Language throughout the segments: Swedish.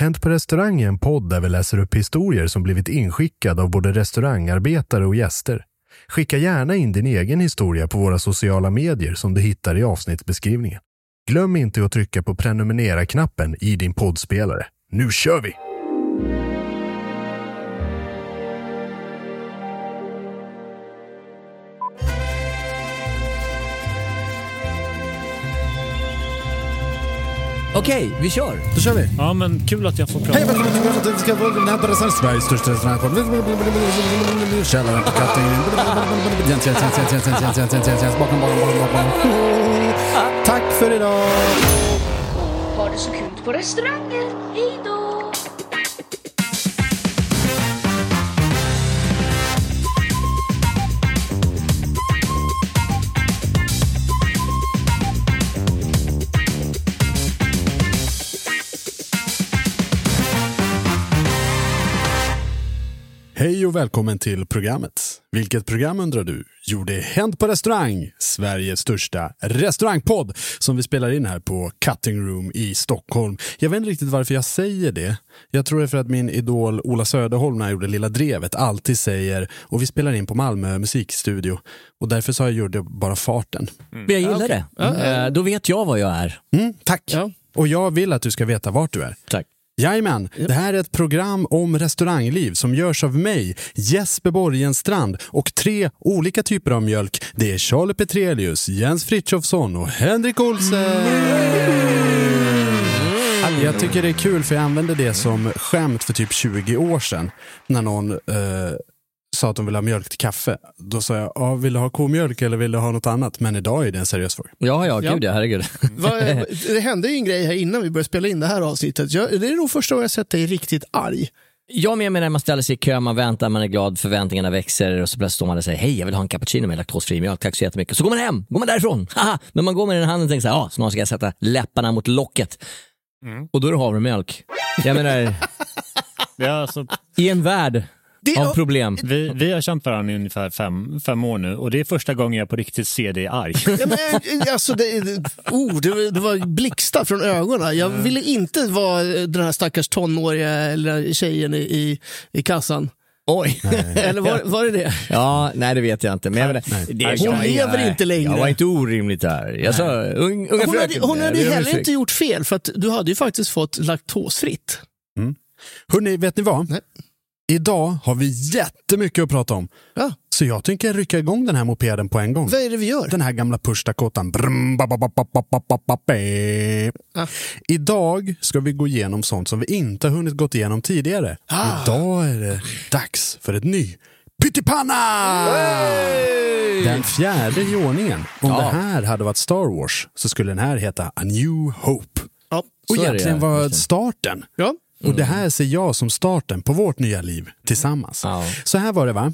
Hänt på restaurang är en podd där vi läser upp historier som blivit inskickade av både restaurangarbetare och gäster. Skicka gärna in din egen historia på våra sociala medier som du hittar i avsnittsbeskrivningen. Glöm inte att trycka på prenumerera-knappen i din poddspelare. Nu kör vi! Okej, vi kör. Då kör vi! Ja, men kul att jag får prata. Hej välkommen till Välkommen till Sveriges största restaurangpodd. Källaren på Kattingen. Jens, Jens, Jens, Jens, Jens, Jens, Jens, Jens, Jens, Jens, bakom, bakom, bakom, bakom. Tack för idag! Ha det så kul på restauranger. Hej då! Hej och välkommen till programmet. Vilket program undrar du? Jo, det är Hänt på restaurang, Sveriges största restaurangpodd som vi spelar in här på Cutting Room i Stockholm. Jag vet inte riktigt varför jag säger det. Jag tror det är för att min idol Ola Söderholm när jag gjorde Lilla Drevet alltid säger och vi spelar in på Malmö musikstudio och därför så har jag gjort det bara farten. Men jag gillar det. Eh, Då vet jag vad jag är. Mm, tack! Och jag vill att du ska veta vart du är. Tack. Jajamän, det här är ett program om restaurangliv som görs av mig, Jesper Borgenstrand och tre olika typer av mjölk. Det är Charlie Petrelius, Jens Frithiofsson och Henrik Olsen. Jag tycker det är kul för jag använde det som skämt för typ 20 år sedan när någon eh, sa att de ville ha mjölk till kaffe. Då sa jag, ah, vill du ha komjölk eller vill du ha något annat? Men idag är det en seriös fråga. Ja, ja, gud ja, herregud. Vad- det hände ju en grej här innan vi började spela in det här avsnittet. Jag, det är nog första gången jag sett dig riktigt arg. Jag med mig när man ställer sig i kö, man väntar, man är glad, förväntningarna växer och så plötsligt står man där och säger hej, jag vill ha en cappuccino med laktosfri mjölk, tack så jättemycket. Så går man hem, går man därifrån. Haha. Men man går med den handen och tänker så här, ah, snart ska jag sätta läpparna mot locket. Och då är det havremjölk. Jag menar, Ja, alltså, i en värld Det, av problem. vi, vi har känt varandra i ungefär fem, fem år nu och det är första gången jag på riktigt ser dig arg. ja, men, alltså, det, oh, det, var- det var blixtar från ögonen. Jag ville inte vara den här stackars tonåriga eller tjejen i, i, i kassan. Oj. Eller var, var det det? Ja, nej det vet jag inte. Men jag menar, det, Hon jag, lever jag, inte längre. Jag var inte orimligt där. Jag sa, un, unga Hon hade, hon hade heller ursäkt. inte gjort fel för att du hade ju faktiskt fått laktosfritt. Hörrni, vet ni vad? Nej. Idag har vi jättemycket att prata om. Ja. Så jag tänker rycka igång den här mopeden på en gång. Vad är det vi gör? Den här gamla push Dakotan. Idag ska vi gå igenom sånt som vi inte har hunnit gå igenom tidigare. Ah. Idag är det dags för ett ny pyttipanna! Den fjärde i ordningen. Om ja. det här hade varit Star Wars så skulle den här heta A New Hope. Ja, Och egentligen var starten. Ja. Och det här ser jag som starten på vårt nya liv tillsammans. Ja. Så här var det va?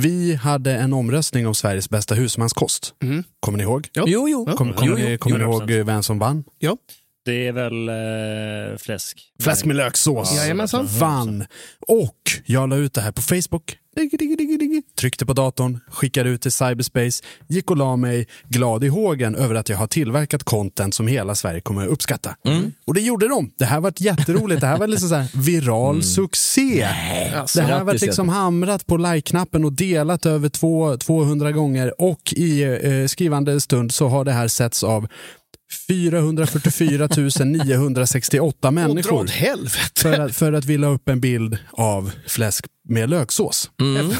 Vi hade en omröstning om Sveriges bästa husmanskost. Mm. Kommer ni ihåg? Ja. Jo, jo. Kom, kommer Jo, ni, jo. kommer ni 100%. ihåg vem som vann? ja. Det är väl eh, fläsk. Fläsk med löksås. Jajamensan. Vann. Och jag la ut det här på Facebook. Tryckte på datorn, skickade ut till cyberspace, gick och la mig glad i hågen över att jag har tillverkat content som hela Sverige kommer att uppskatta. Och det gjorde de. Det här var jätteroligt. Det här var liksom så här viral succé. det här var liksom hamrat på like-knappen och delat över två, 200 gånger och i eh, skrivande stund så har det här setts av 444 968 Och dra människor åt helvete. för att, för att vi la upp en bild av fläsk med löksås.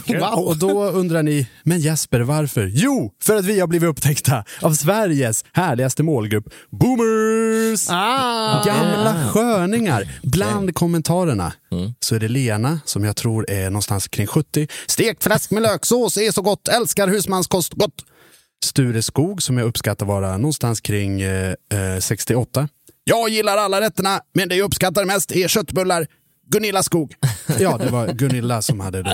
Wow. Och då undrar ni, men Jesper varför? Jo, för att vi har blivit upptäckta av Sveriges härligaste målgrupp, boomers! Ah. Gamla sköningar. Bland kommentarerna så är det Lena, som jag tror är någonstans kring 70. Stekt fläsk med löksås är så gott, älskar husmanskost, gott! Sture Skog, som jag uppskattar vara någonstans kring eh, eh, 68. Jag gillar alla rätterna, men det jag uppskattar mest är köttbullar. Gunilla Skog. Ja, det var Gunilla som hade det.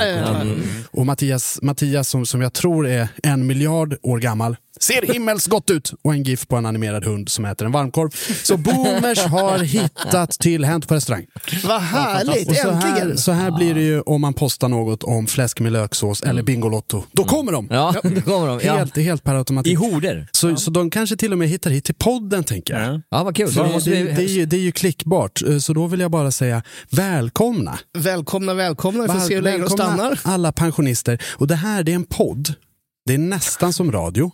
Och Mattias, Mattias som, som jag tror är en miljard år gammal, ser himmelsgott ut och en gif på en animerad hund som äter en varmkorv. Så boomers har hittat till Hänt på restaurang. Vad härligt, Och så här, äntligen. så här blir det ju om man postar något om fläsk med löksås eller Bingolotto. Då kommer de! Ja, då kommer de. Ja. Helt, helt per automatik. I horder. Så, så de kanske till och med hittar hit till podden, tänker jag. Ja. Vad kul. Det, det, det, är ju, det är ju klickbart, Eh, så då vill jag bara säga välkomna. Välkomna, välkomna. Vi får se hur länge de stannar. alla pensionister. Och det här det är en podd. Det är nästan som radio,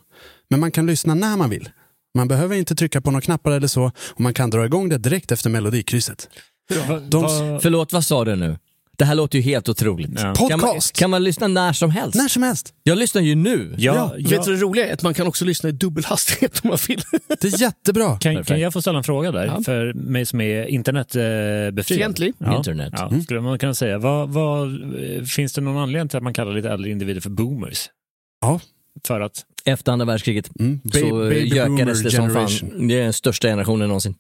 men man kan lyssna när man vill. Man behöver inte trycka på några knappar eller så och man kan dra igång det direkt efter melodikrysset. De, Förlåt, vad sa du nu? Det här låter ju helt otroligt. Ja. Kan man, Podcast. kan man lyssna när som helst? när som helst. Jag lyssnar ju nu. Ja, Ja. Vet du det roliga är att man kan också lyssna i dubbelhastighet om man vill. Det är jättebra. Kan, kan jag få ställa en fråga där? Ja. För mig som är internetbefriad. Fientlig. Ja. Internet. Ja, skulle man kunna säga. Vad, vad, eh, finns det någon anledning till att man kallar lite äldre individer för boomers? Ja. För att? Efter andra världskriget Mm. Så baby gökades det som fan. Det är den största generationen någonsin.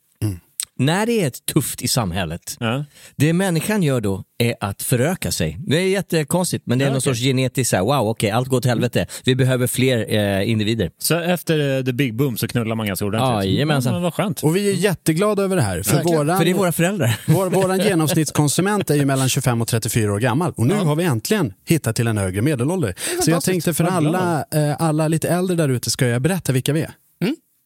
När det är ett tufft i samhället, Ja. det människan gör då är att föröka sig. Det är jättekonstigt, men det är Ja, någon okej. sorts genetiskt så här, wow, okej, allt går åt helvete. Vi behöver fler eh, individer. Så efter eh, the big boom så knullar man ganska ordentligt? Jajamensan. Ja, men vad skönt. Och vi är jätteglada över det här. För Verkligen. våran, För det är våra föräldrar. vår, våran genomsnittskonsument är ju mellan 25 och 34 år gammal. Och nu har vi äntligen hittat till en högre medelålder. Så jag tänkte för alla, eh, alla lite äldre där ute ska jag berätta vilka vi är.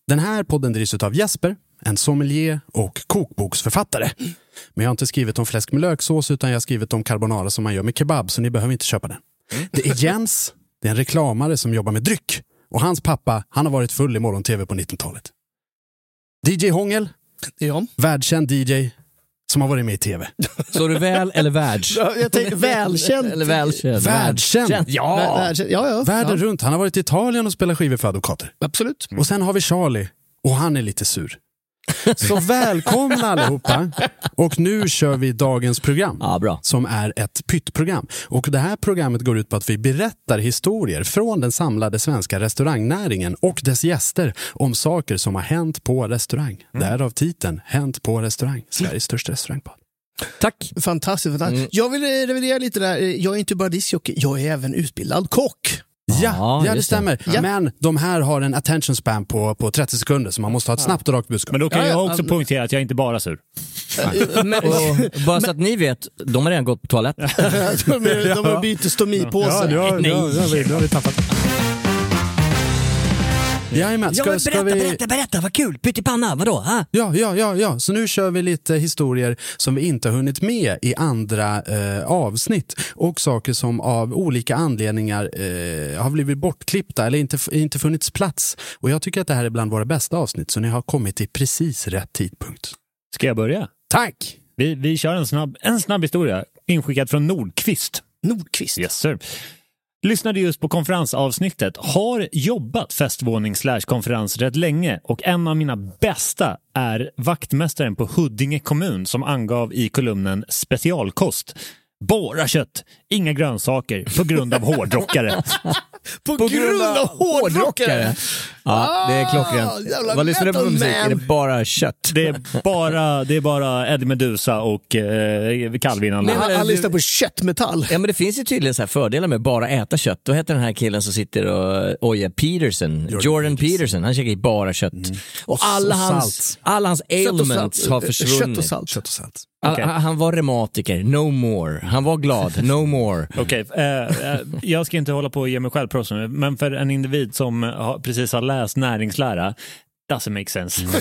Den här podden drivs av Jesper, en sommelier och kokboksförfattare. Men jag har inte skrivit om fläsk med löksås utan jag har skrivit om carbonara som man gör med kebab, så ni behöver inte köpa den. Det är Jens, det är en reklamare som jobbar med dryck. Och hans pappa, han har varit full i morgon-tv på 1900-talet. DJ Hångel, Ja. världskänd DJ som har varit med i tv. Så du väl eller världs? Ja, Jag tänker välkänd. Eller välkänd. Världskänd. Ja! Vä- världskänd. Ja, ja. Världen ja. runt. Han har varit i Italien och spelat skivor för advokater. Absolut. Och sen har vi Charlie och han är lite sur. Så välkomna allihopa. Och nu kör vi dagens program. Ja, bra. Som är ett pyttprogram. Och det här programmet går ut på att vi berättar historier från den samlade svenska restaurangnäringen och dess gäster om saker som har hänt på restaurang. Därav titeln Hänt på restaurang, Sveriges största restaurangpodd. Tack. Fantastiskt. fantastiskt. Jag vill revidera lite där. Jag är inte bara discjockey, jag är även utbildad kock. Ja, Ja, ja det det. stämmer. Ja. Men de här har en attention span på, på 30 sekunder så man måste ha ett snabbt och rakt budskap. Men då kan Ja, jag ja, också ja. poängtera att jag är inte bara sur. Eh, Men, Och bara så att ni vet, de har redan gått på toalett. de, är, de har bytt stomipåse. har, Nej. ja, ja, nu har vi tappat. Jajamän, Ja, ska, men ska berätta, vi... berätta, berätta, vad kul! Pyttipanna, vadå? Ha? Ja, ja, ja, ja, så nu kör vi lite historier som vi inte har hunnit med i andra eh, avsnitt och saker som av olika anledningar eh, har blivit bortklippta eller inte, inte funnits plats. Och jag tycker att det här är bland våra bästa avsnitt så ni har kommit till precis rätt tidpunkt. Ska jag börja? Tack! Vi, vi kör en snabb, en snabb historia. Inskickad från Nordqvist. Nordqvist. Yes sir. Lyssnade just på konferensavsnittet. Har jobbat festvåning konferens rätt länge och en av mina bästa är vaktmästaren på Huddinge kommun som angav i kolumnen specialkost. Bara kött, inga grönsaker på grund av hårdrockare. På, grund av hårdrockare. Ja, det är Ah, klockrent. Vad lyssnar du på för musik? man. Är det bara kött? Det är bara, det är bara Eddie Meduza och eh, Calvin Men- Han, han du- lyssnar på köttmetall. Ja men det finns ju tydligen så här fördelar med bara äta kött. Då heter den här killen som sitter och ojar Peterson, Jordan, Peterson. han käkar ju bara kött. Och alla och hans, alla hans Kött och ailments salt. har Kött försvunnit. och salt. Kött och salt. Han- Okej. Han, han var reumatiker, no more. Han var glad, no more. Okej, eh, eh, jag ska inte hålla på och ge mig själv nu, men för en individ som har, precis har läst näringslära, doesn't make sense.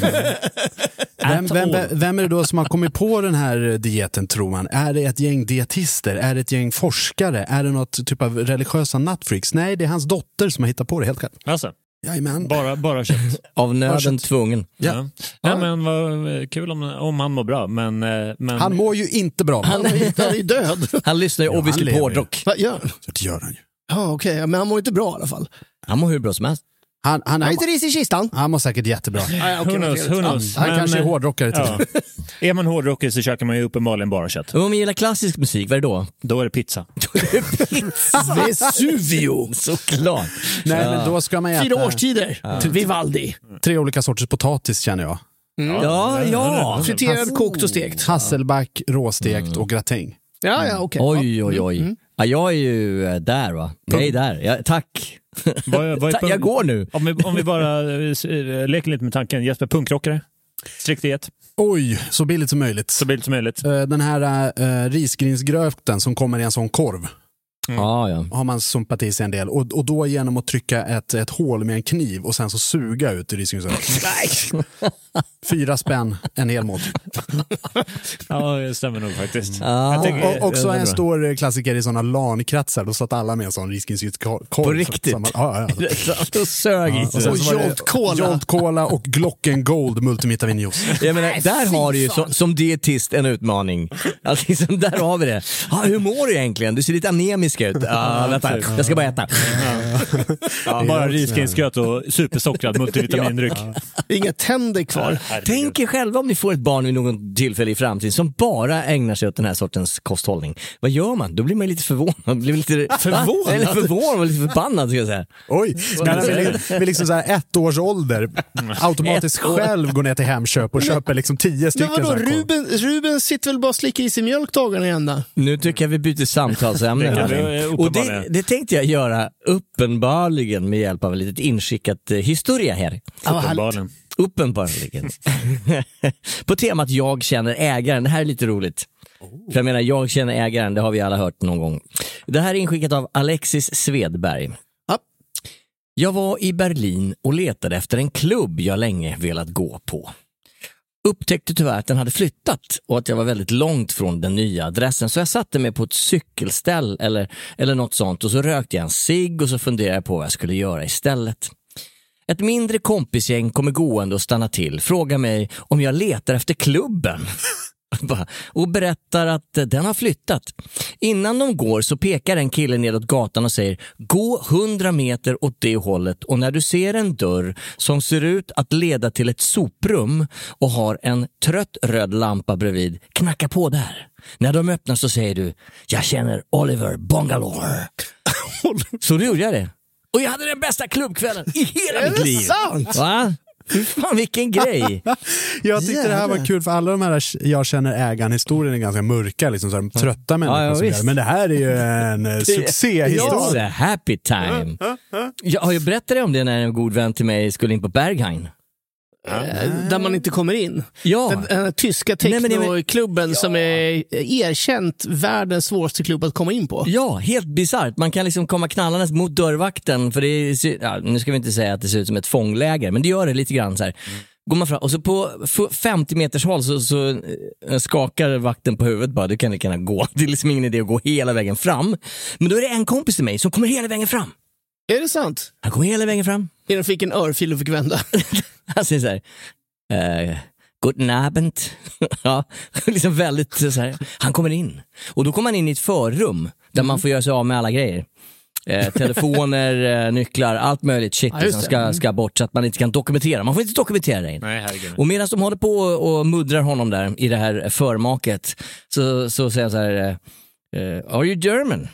Vem, At vem, vem, vem är det då som har kommit på den här dieten tror man? Är det ett gäng dietister? Är det ett gäng forskare? Är det något typ av religiösa nutfreaks? Nej, det är hans dotter som har hittat på det helt själv. Alltså, Jajamän. bara, bara kött. Av nöden tvungen. Ja. Nej, men vad kul om, om han mår bra, men... eh, men Han mår ju inte bra. Han är, han är död. Han lyssnar ju Ja, obviously han på hårdrock. Vad gör han? Det gör han ju. Ja, okej. Men han mår inte bra i alla fall. Han mår hur bra som helst. Han, han, Han är inte ris i kistan. han mår säkert jättebra. Who vad knows, who knows. Han Men, kanske är hårdrockare till Ja. Är man hårdrockare så käkar man ju uppenbarligen bara kött. Men om man gillar klassisk musik, vad är det då? Då är det pizza. Vesuvio. Såklart. Nej, men då ska man Fyra äta årstider. Vivaldi. tre olika sorters potatis känner jag. Ja, ja. Friterad, kokt och stekt. Hasselback, råstekt och gratäng. Ja, ja, okej. Oj, oj, oj. Ja, jag är ju eh, där va. Jag är där. Ja, tack. Vad, är- vad är jag går nu. Om vi, om vi bara eh, eh, leker lite med tanken. Jesper, punkrockare? Strikt diet, Oj, så billigt som möjligt. så billigt som möjligt. Eh, Den här uh, risgrynsgröten som kommer i en sån korv Ja, ja. har man sumpat i sig en del. Och, och då genom att trycka ett, ett hål med en kniv och sen så suga ut risgrynsgröten. Fyra spänn, en hel måltid. Ja, det stämmer nog faktiskt. Jag tänker, Och också en stor klassiker i sådana LAN-kretsar. Då satt alla med en sån risgrynskorv. På riktigt? Ja, ja, ja. Då sög i Och sig. Och Jolt Cola. Jolt Cola och Glocken Gold multivitaminjuice. Jag menar, där har du ju som, som dietist en utmaning. Alltså, liksom, där har vi det. Ja, hur mår du egentligen? Du ser lite anemisk ut. Ja, vänta, jag ska bara äta. bara risgrynsgröt och supersockrad multivitamindryck. Inga tänder kvar. Tänk er själva om ni får ett barn vid någon tillfälle i framtiden som bara ägnar sig åt den här sortens kosthållning. Vad gör man? Då blir man lite förvånad. Blir lite, Förvånad? Eller förvånad och lite förbannad ska jag säga. Oj, men vill liksom så här ett års ålder automatiskt Ett år. själv gå ner till Hemköp och köper liksom tio Men stycken. vadå, här korv. Ruben, Ruben sitter väl bara och slickar i sig mjölk dagarna i ända? Nu tycker jag vi byter samtalsämne. Hörni. eh, och det, det tänkte jag göra uppenbarligen med hjälp av ett litet inskickat eh, historia här. Uppenbarligen. Uppenbarligen. På temat jag känner ägaren. Det här är lite roligt. För jag menar, jag känner ägaren, det har vi alla hört någon gång. Det här är inskickat av Alexis Svedberg. Ja. Jag var i Berlin och letade efter en klubb jag länge velat gå på. Upptäckte tyvärr att den hade flyttat och att jag var väldigt långt från den nya adressen så jag satte mig på ett cykelställ eller, eller något sånt och så rökte jag en cigg och så funderade jag på vad jag skulle göra istället. Ett mindre kompisgäng kommer gående och stannar till, frågar mig om jag letar efter klubben. Och berättar att den har flyttat. Innan de går så pekar en kille nedåt gatan och säger gå 100 meter åt det hållet och när du ser en dörr som ser ut att leda till ett soprum och har en trött röd lampa bredvid, knacka på där. När de öppnar så säger du jag känner Oliver Bongalore. så då gjorde jag det. Och jag hade den bästa klubbkvällen i hela mitt liv. sant? Va? Fy fan vilken grej. Jag tyckte det här var kul för alla de här jag känner ägaren-historien är ganska mörka, liksom så här, trötta människor. ja, som gör. Men det här är ju en eh, succéhistoria. It's a happy time. Jag har ju berättat om det när en god vän till mig skulle in på Berghain. Eh, Där man inte kommer in. Ja. Den, den här tyska technoklubben som är erkänt världens svåraste klubb att komma in på. Ja, helt bisarrt. Man kan liksom komma knallandes mot dörrvakten, för det är, ja, nu ska vi inte säga att det ser ut som ett fångläger, men det gör det lite grann så här. Går man fram, och så på f- 50 meters håll så, så eh, skakar vakten på huvudet bara, du kan lika gärna gå. Det är liksom ingen idé att gå hela vägen fram. Men då är det en kompis till mig som kommer hela vägen fram. Är det sant? Han kommer hela vägen fram. Innan fick en örfil och fick vända. Han säger så här, eh, Guten Abend. ja, liksom väldigt så här. Han kommer in. Och då kommer han in i ett förrum där man får göra sig av med alla grejer. Eh, telefoner, eh, nycklar, allt möjligt shit Ja, som ska, Mm. ska bort så att man inte kan dokumentera. Man får inte dokumentera det. Nej. Och medan de håller på och och muddrar honom där i det här förmaket så, så säger han så här, eh, eh, are you German?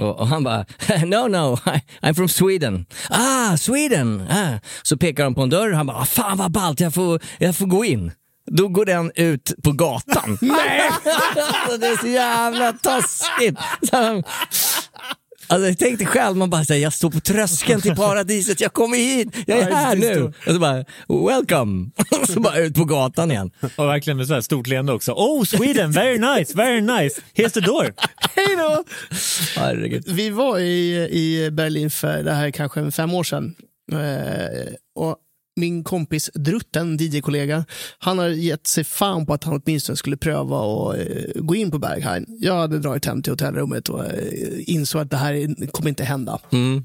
Och, han bara, no no, I, I'm from Sweden. Ah, Sweden! Ah. Så pekar de på en dörr och han bara, ah, fan vad ballt, jag får, jag får gå in. Då går den ut på gatan. Nej! alltså, det är så jävla taskigt. Så han- Alltså, jag tänkte själv, man bara säger jag står på tröskeln till paradiset, jag kommer hit, jag är Ja, här nu. Och så bara, welcome! Och så bara ut på gatan igen. Och verkligen med så här stort leende också. Oh, Sweden, very nice, very nice. Here's the door. Hej då! Herregud. Vi var i, i Berlin för det här kanske fem år sedan. Eh, och min kompis Drutten, DJ-kollega, han har gett sig fan på att han åtminstone skulle pröva att eh, gå in på Berghain. Jag hade dragit hem till hotellrummet och eh, insåg att det här är- kommer inte hända. Mm.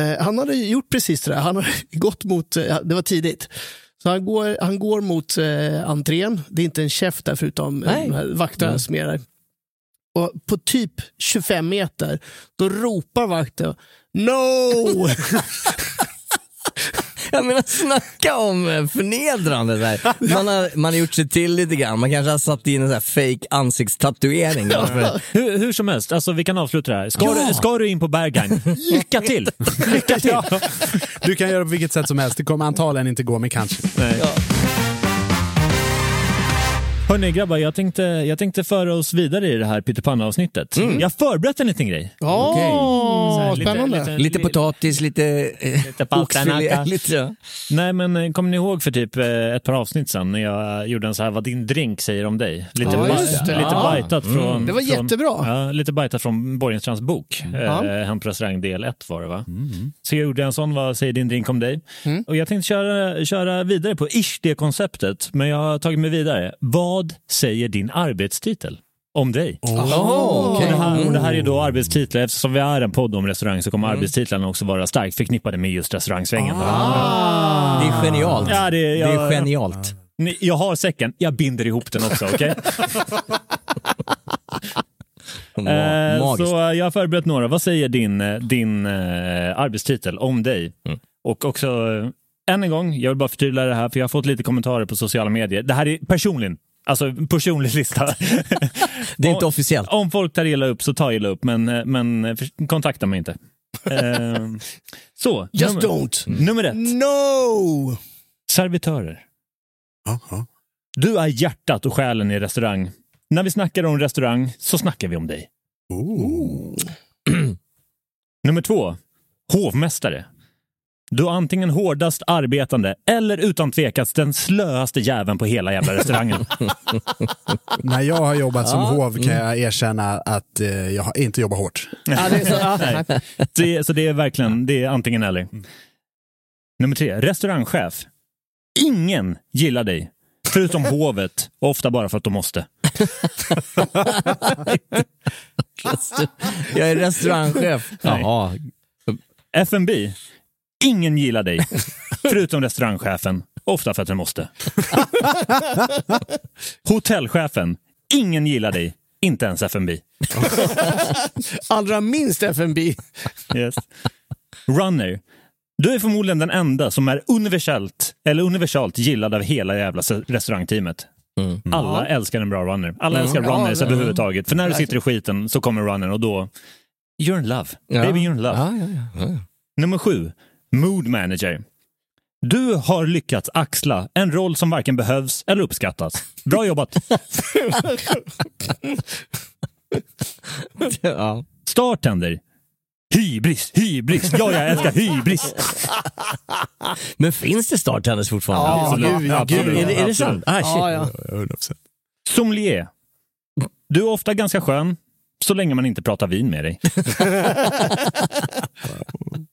Eh, han hade gjort precis det där. Han har gått mot, det var tidigt. Så han går, han går mot eh, entrén. Det är inte en chef där förutom eh, vakterna som är där. Och på typ 25 meter, då ropar vakten No! Jag menar snacka om eh, förnedrande där. Man har, man har gjort sig till lite grann, man kanske har satt in en sån här fake ansiktstatuering. för- Hur, hur som helst, alltså, vi kan avsluta det här. Ska, du, ska du in på Berghain, lycka till! Lycka till! Du kan göra på vilket sätt som helst. Det kommer antagligen inte gå, men kanske. Nej. Hörni grabbar, jag tänkte, jag tänkte föra oss vidare i det här Peter Pan-avsnittet. Jag har förberett en liten grej. Ja, Så här, lite- spännande. lite- Lite potatis, lite, eh, Lite oxfilé, lite. Nej men eh, kommer ni ihåg för typ eh, ett par avsnitt sedan när jag gjorde en så här vad din drink säger om dig? Lite, Ja, ba- just det. lite Ja. bajtat från... Det var från, jättebra. Ja, lite bajtat från Borgenstrands bok. Ja. Eh, Hem på restaurang del 1 var det va? Så jag gjorde en sån, vad säger din drink om dig? Och jag tänkte köra, köra vidare på ish det konceptet, men jag har tagit mig vidare. Vad säger din arbetstitel om dig? Och, det här, och det här är då arbetstitlar, eftersom vi är en podd om restaurang så kommer arbetstitlarna också vara starkt förknippade med just restaurangsvängen. Det är genialt. Ja, det, Det jag, är genialt. Ni, jag har säcken, jag binder ihop den också. okej? Ma- Eh, så jag har förberett några. Vad säger din, eh, din eh, arbetstitel om dig? Mm. Och också, eh, än en gång, jag vill bara förtydliga det här för jag har fått lite kommentarer på sociala medier. Det här är personligen, alltså personlig lista. Det är inte officiellt. Om folk tar illa upp så ta illa upp, men, eh, men eh, kontakta mig inte. Eh, så, Just nummer, don't. nummer ett. No! Servitörer. Jaha. Du är hjärtat och själen i restaurang. När vi snackar om restaurang så snackar vi om dig. Oh. Nummer två. Hovmästare. Du är antingen hårdast arbetande eller utan tvekat den slöaste jäveln på hela jävla restaurangen. När jag har jobbat som Ja, hov kan Mm. jag erkänna att eh, jag har inte jobbat hårt. Ja, det så, ja, det, så det är verkligen det är antingen eller. Nummer tre. Restaurangchef. Ingen gillar dig. Förutom hovet, ofta bara för att de måste. Jag är restaurangchef. Jaha. F&B. Ingen gillar dig. Förutom restaurangchefen, ofta för att den måste. Hotellchefen. Ingen gillar dig. Inte ens F&B. Allra minst FNB. Yes. Runner. Du är förmodligen den enda som är universellt, eller universalt gillad av hela jävla restaurangteamet. Alla älskar en bra runner. Alla älskar Ja, runners det- överhuvudtaget. För när du sitter i skiten så kommer runnern och då... You're in love. Ja. Baby, you're in love. Ja, ja, ja. ja. Nummer sju. Mood manager. Du har lyckats axla en roll som varken behövs eller uppskattas. Bra jobbat! ja. Startender. Hybris, hybris. Ja, jag älskar hybris. Men finns det starttennis fortfarande? Ja, Absolut. gud, ja, Absolut. gud. Är, det, är det sant? Ah, shit. Ja, ja. 100%. Sommelier. Du är ofta ganska skön, så länge man inte pratar vin med dig.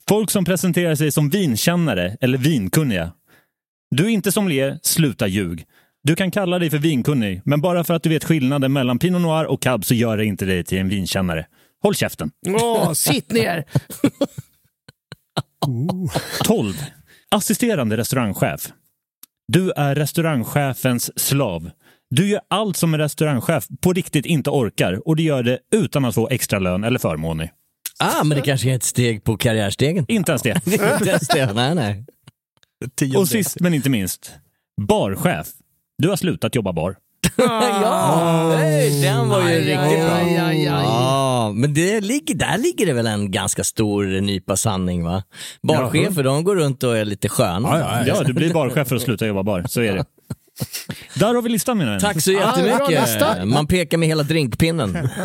Folk som presenterar sig som vinkännare eller vinkunniga. Du är inte sommelier, sluta ljug. Du kan kalla dig för vinkunnig, men bara för att du vet skillnaden mellan Pinot Noir och Cab så gör det inte dig till en vinkännare. Håll käften. Åh, sitt ner! 12. Assisterande restaurangchef. Du är restaurangchefens slav. Du gör allt som en restaurangchef på riktigt inte orkar och du gör det utan att få extra lön eller förmåner. Ah, men det kanske är ett steg på karriärstegen. Inte ens det. Inte ens det. Nej, nej. Och sist men inte minst, barchef. Du har slutat jobba bar. ja, hey, den var ju Aj, riktigt aj, bra. aj, aj, aj. Ja, men det ligger, där ligger det väl en ganska stor nypa sanning va? Barchefer, de går runt och är lite sköna. Ja, ja, Ja, du blir barchef för att sluta jobba bar. Så är det. Där har vi listan mina vänner. Tack så Ah, jättemycket. lista. Man pekar med hela drinkpinnen.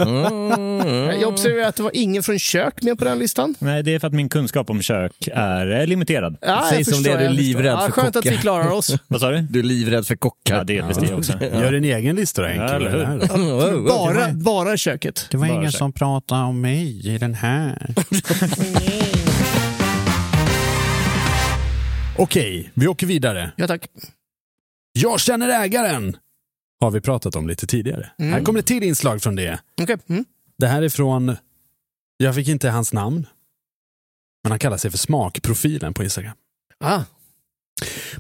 Mm. Jag observerar att det var ingen från kök med på den listan. Nej, det är för att min kunskap om kök är eh, limiterad. Ja, Säg jag som förstår, det är, du är jag livrädd ja, för Skönt att vi kockar. klarar oss. Vad sa du? Du är livrädd för kockar. Ja, delvis det också. Gör en egen lista då, det oh, Bara, bara köket. Det var Bara ingen så. som pratade om mig i den här. Okej, vi åker vidare. Ja, tack. Jag känner ägaren! Har vi pratat om lite tidigare. Mm. Här kommer ett till inslag från det. Okej. Mm. Det här är från, jag fick inte hans namn, men han kallar sig för Smakprofilen på Instagram. Ah.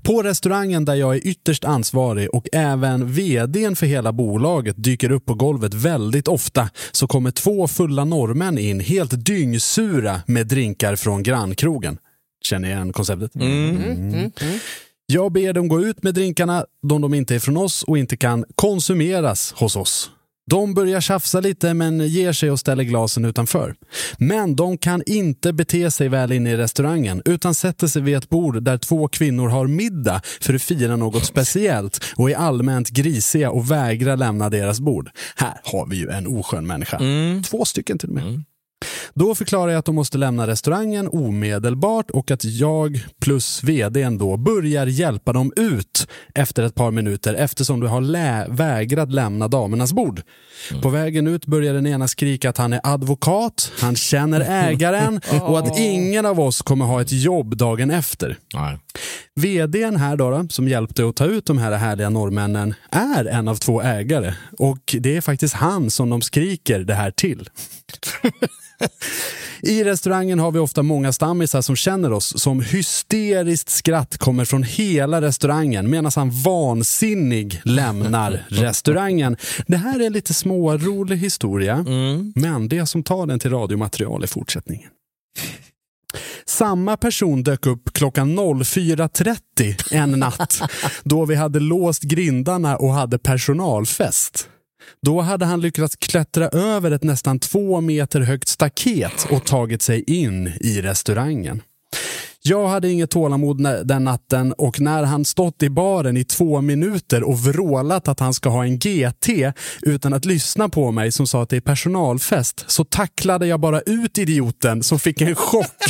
På restaurangen där jag är ytterst ansvarig och även vdn för hela bolaget dyker upp på golvet väldigt ofta så kommer två fulla norrmän in helt dyngsura med drinkar från grannkrogen. Känner igen konceptet? Mm. Mm. Mm. Jag ber dem gå ut med drinkarna då de inte är från oss och inte kan konsumeras hos oss. De börjar tjafsa lite men ger sig och ställer glasen utanför. Men de kan inte bete sig väl inne i restaurangen utan sätter sig vid ett bord där två kvinnor har middag för att fira något speciellt och är allmänt grisiga och vägrar lämna deras bord. Här har vi ju en oskön människa. Två stycken till och med. Då förklarar jag att de måste lämna restaurangen omedelbart och att jag plus vdn då börjar hjälpa dem ut efter ett par minuter eftersom du har lä- vägrat lämna damernas bord. På vägen ut börjar den ena skrika att han är advokat, han känner ägaren och att ingen av oss kommer ha ett jobb dagen efter. Ja. VDn här då, då, som hjälpte att ta ut de här härliga norrmännen, är en av två ägare. Och det är faktiskt han som de skriker det här till. I restaurangen har vi ofta många stammisar som känner oss som hysteriskt skratt kommer från hela restaurangen medan han vansinnig lämnar restaurangen. Det här är en lite smårolig historia, men det som tar den till radiomaterial i fortsättningen. Samma person dök upp klockan 04.30 en natt då vi hade låst grindarna och hade personalfest. Då hade han lyckats klättra över ett nästan två meter högt staket och tagit sig in i restaurangen. Jag hade inget tålamod den natten och när han stått i baren i två minuter och vrålat att han ska ha en GT utan att lyssna på mig som sa att det är personalfest så tacklade jag bara ut idioten som fick en chock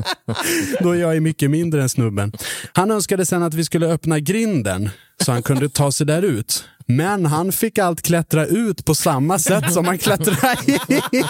då jag är mycket mindre än snubben. Han önskade sen att vi skulle öppna grinden så han kunde ta sig där ut. Men han fick allt klättra ut på samma sätt som han klättrade in.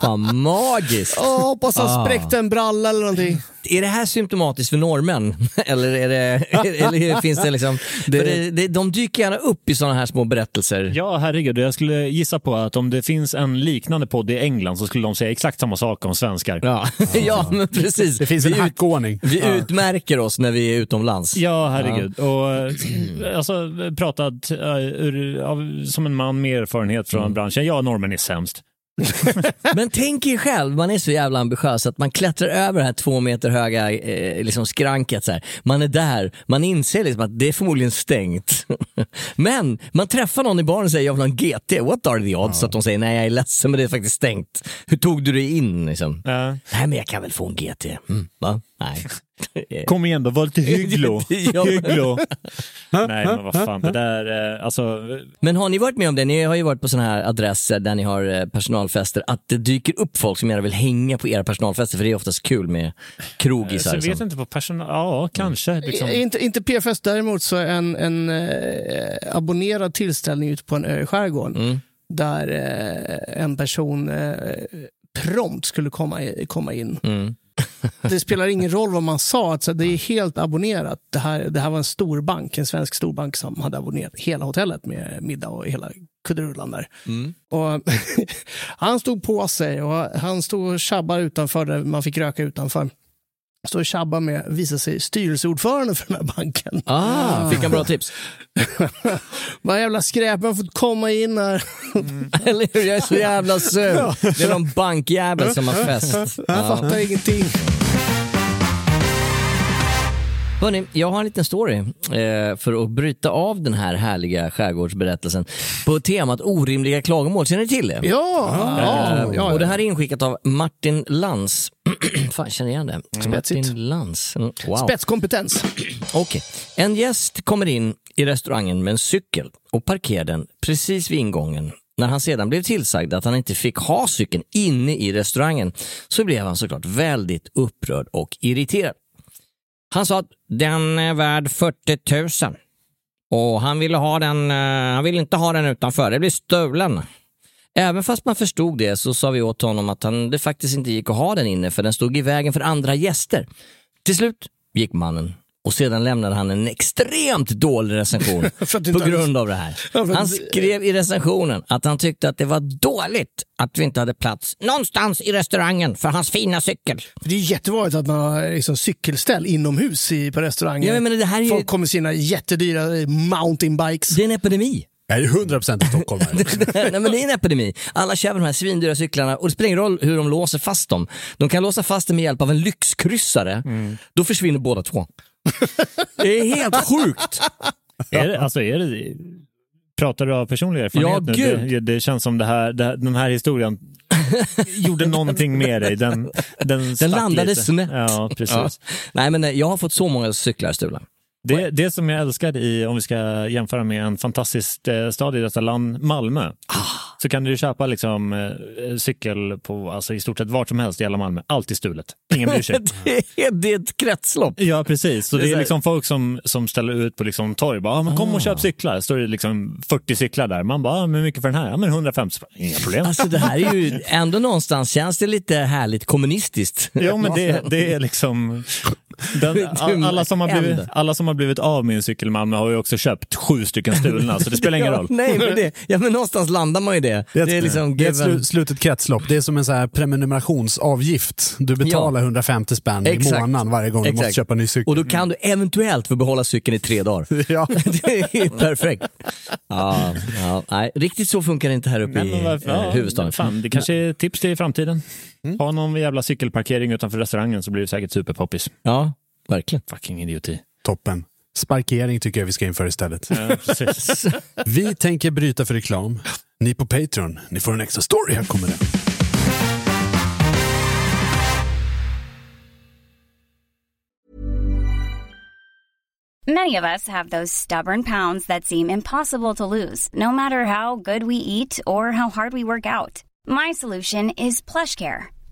Fan, magiskt. Åh, hoppas han Ah. spräckte en bralla eller någonting. Är det här symptomatiskt för norrmän? Eller, är det, eller finns det liksom... Det... För det, det, de dyker gärna upp i sådana här små berättelser. Ja, herregud. Jag skulle gissa på att om det finns en liknande podd i England så skulle de säga exakt samma sak om svenskar. Ja, ja men precis. Det finns en vi, ut, hackordning. vi utmärker oss när vi är utomlands. Ja, herregud. Och eh, alltså, pratat eh, ur, av, som en man med erfarenhet från branschen. Ja, normen är sämst. Men tänk er själv, man är så jävla ambitiös att man klättrar över det här två meter höga eh, liksom skranket. Så här. Man är där, man inser liksom att det är förmodligen stängt. Men man träffar någon i baren och säger jag vill ha en GT, what are the odds? Att de säger nej jag är ledsen men det är faktiskt stängt. Hur tog du dig in? Liksom? Ja. Nej men jag kan väl få en GT. Mm, va? Nej. Kom igen då, var lite hygglo. Hygglo. Nej, men vad fan. Det där, eh, alltså, Men har ni varit med om det? Ni har ju varit på sådana här adresser där ni har eh, personalfester, att det dyker upp folk som gärna vill hänga på era personalfester, för det är oftast kul med krogisar. så jag vet liksom. inte på personal... Ja, kanske. Liksom. Eh, Inte, inte PFS, däremot så en, en eh, abonnerad tillställning ute på en ö i skärgården. Mm. Där eh, en person eh, prompt skulle komma, komma in. Mm. Det spelar ingen roll vad man sa, alltså, det är helt abonnerat. Det här, det här var en stor bank, en svensk storbank som hade abonnerat hela hotellet med middag och hela kudderullan där. Mm. Och han stod på sig och han stod och tjabbade utanför där man fick röka utanför. Står och tjabbar med, visar sig styrelseordförande för den här banken. Ah, fick han bra tips? Vad jävla skräp, har fått komma in här. Eller hur? Jag är så jävla sur. Det är någon bankjävel som har fest. Jag fattar ingenting. Hörni, jag har en liten story eh, för att bryta av den här härliga skärgårdsberättelsen på temat orimliga klagomål. Känner ni till det? Ja, ja, Eh, ja, Och det här är inskickat av Martin Lantz. Fan, känner igen det? Spetsigt. Martin Lantz. Mm, Wow. Spetskompetens. Okej. En gäst kommer in i restaurangen med en cykel och parkerar den precis vid ingången. När han sedan blev tillsagd att han inte fick ha cykeln inne i restaurangen så blev han såklart väldigt upprörd och irriterad. Han sa att den är värd 40 000 och han ville, ha den, eh, han ville inte ha den utanför, det blir stulen. Även fast man förstod det så sa vi åt honom att han, det faktiskt inte gick att ha den inne för den stod i vägen för andra gäster. Till slut gick mannen och sedan lämnade han en extremt dålig recension på grund av det här. Han skrev i recensionen att han tyckte att det var dåligt att vi inte hade plats någonstans i restaurangen för hans fina cykel. Det är jättevanligt att man har liksom cykelställ inomhus i, på restauranger. Ja, men det här är ju- Folk kommer med sina jättedyra mountainbikes. Det är en epidemi. Jag är 100% i Stockholm. här. Nej men det är en epidemi. Alla kör de här svindyra cyklarna och det spelar ingen roll hur de låser fast dem. De kan låsa fast dem med hjälp av en lyxkryssare. Då försvinner båda två. Det är helt sjukt. Är det, alltså, är det, pratar du av personlig erfarenhet Ja, nu? gud. Det, det känns som det här, det, den här historien gjorde någonting med dig. Den, den, stack landade lite. snett. Ja, precis. Ja. Nej men eh, jag har fått så många cyklar stulna. Det, det som jag älskar i, om vi ska jämföra med en fantastisk eh, stad i detta land, Malmö, så kan du köpa liksom, eh, cykel på alltså, i stort sett vart som helst i hela Malmö. Alltid stulet. Ingen bryr sig. det, är, det är ett kretslopp. Ja, precis. Så Det är det är liksom folk som, som ställer ut på liksom torg. Bara, ah, men kom och köp cyklar. Står det liksom 40 cyklar där. Man bara, ah, men mycket för den här? Ja, men 150 spänn. Inga problem. Alltså det här är ju, ändå någonstans känns det lite härligt kommunistiskt. Ja, men det, det är liksom... Den, alla, som har blivit, alla som har blivit av med en cykel i Malmö har ju också köpt sju stycken stulna, så det spelar ingen Ja, roll. nej, men det, ja, men någonstans landar man ju det. Det är liksom det är ett slu, slutet kretslopp. Det är som en så här prenumerationsavgift. Du betalar 150 spänn i Exakt. månaden varje gång du Exakt. måste köpa en ny cykel. Och då kan du eventuellt få behålla cykeln i tre dagar. Ja. det är perfekt. Ja, ja, nej, riktigt så funkar det inte här uppe Nej, men i eh, ja, huvudstaden. Fan, det kanske är tips till framtiden. Ha någon jävla cykelparkering utanför restaurangen så blir det säkert superpoppis. Ja, verkligen. Fucking idioti. Toppen. Sparkering tycker jag vi ska införa istället. Ja. Vi tänker bryta för reklam. Ni på Patreon, ni får en extra story. Här kommer den. Many of us have those stubborn pounds that seem impossible to lose, no matter how good we eat or how hard we work out. My solution is PlushCare.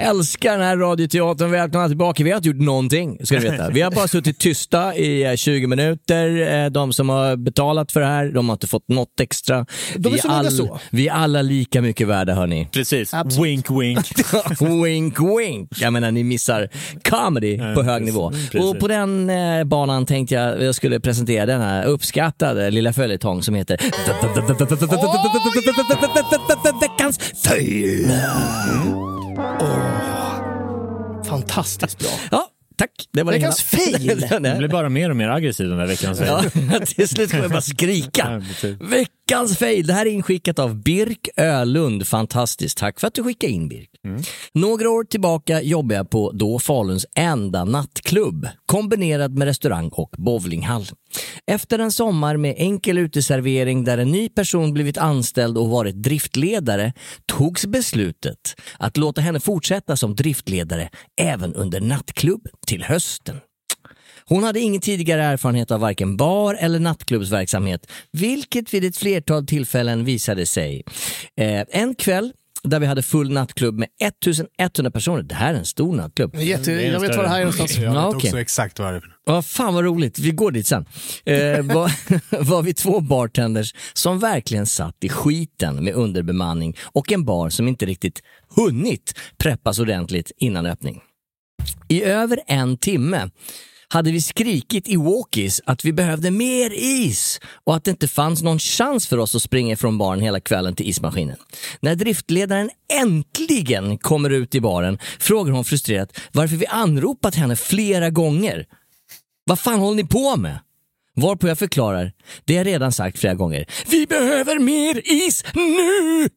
Älskar den här radioteatern. Välkomna tillbaka. Vi har inte gjort någonting, ska ni veta. Vi har bara suttit tysta i eh, 20 minuter. Eh, De som har betalat för det här, de har inte fått något extra. De är vi, all, så. vi är alla lika mycket värda, hörni. Precis. Absolut. Wink, wink. wink, wink. Jag menar, ni missar comedy på hög precis. nivå. Precis. Och på den eh, banan tänkte jag jag skulle presentera denna uppskattade lilla följetong som heter Veckans fail. Fantastiskt bra. Ja, tack. Det var Veckans fail. Jag blir bara mer och mer aggressiv den där veckan. Ja, till slut kommer jag bara skrika. Precis. Veckans fail. Det här är inskickat av Birk Ölund. Fantastiskt. Tack för att du skickade in Birk. Några år tillbaka jobbade jag på då Faluns enda nattklubb, kombinerad med restaurang och bowlinghall. Efter en sommar med enkel uteservering där en ny person blivit anställd och varit driftledare togs beslutet att låta henne fortsätta som driftledare även under nattklubb till hösten. Hon hade ingen tidigare erfarenhet av varken bar eller nattklubbsverksamhet, vilket vid ett flertal tillfällen visade sig. Eh, en kväll där vi hade full nattklubb med 1100 personer. Det här är en stor nattklubb. Jätte, Det är en jag vet var det här är någonstans. Jag vet Ja, också exakt vad det är. Ja, fan vad roligt. Vi går dit sen. Eh, var, var vi två bartenders som verkligen satt i skiten med underbemanning och en bar som inte riktigt hunnit preppas ordentligt innan öppning. I över en timme hade vi skrikit i walkies att vi behövde mer is och att det inte fanns någon chans för oss att springa från baren hela kvällen till ismaskinen. När driftledaren äntligen kommer ut i baren frågar hon frustrerat varför vi anropat henne flera gånger. Vad fan håller ni på med? Varpå jag förklarar, det jag redan sagt flera gånger. Vi behöver mer is nu!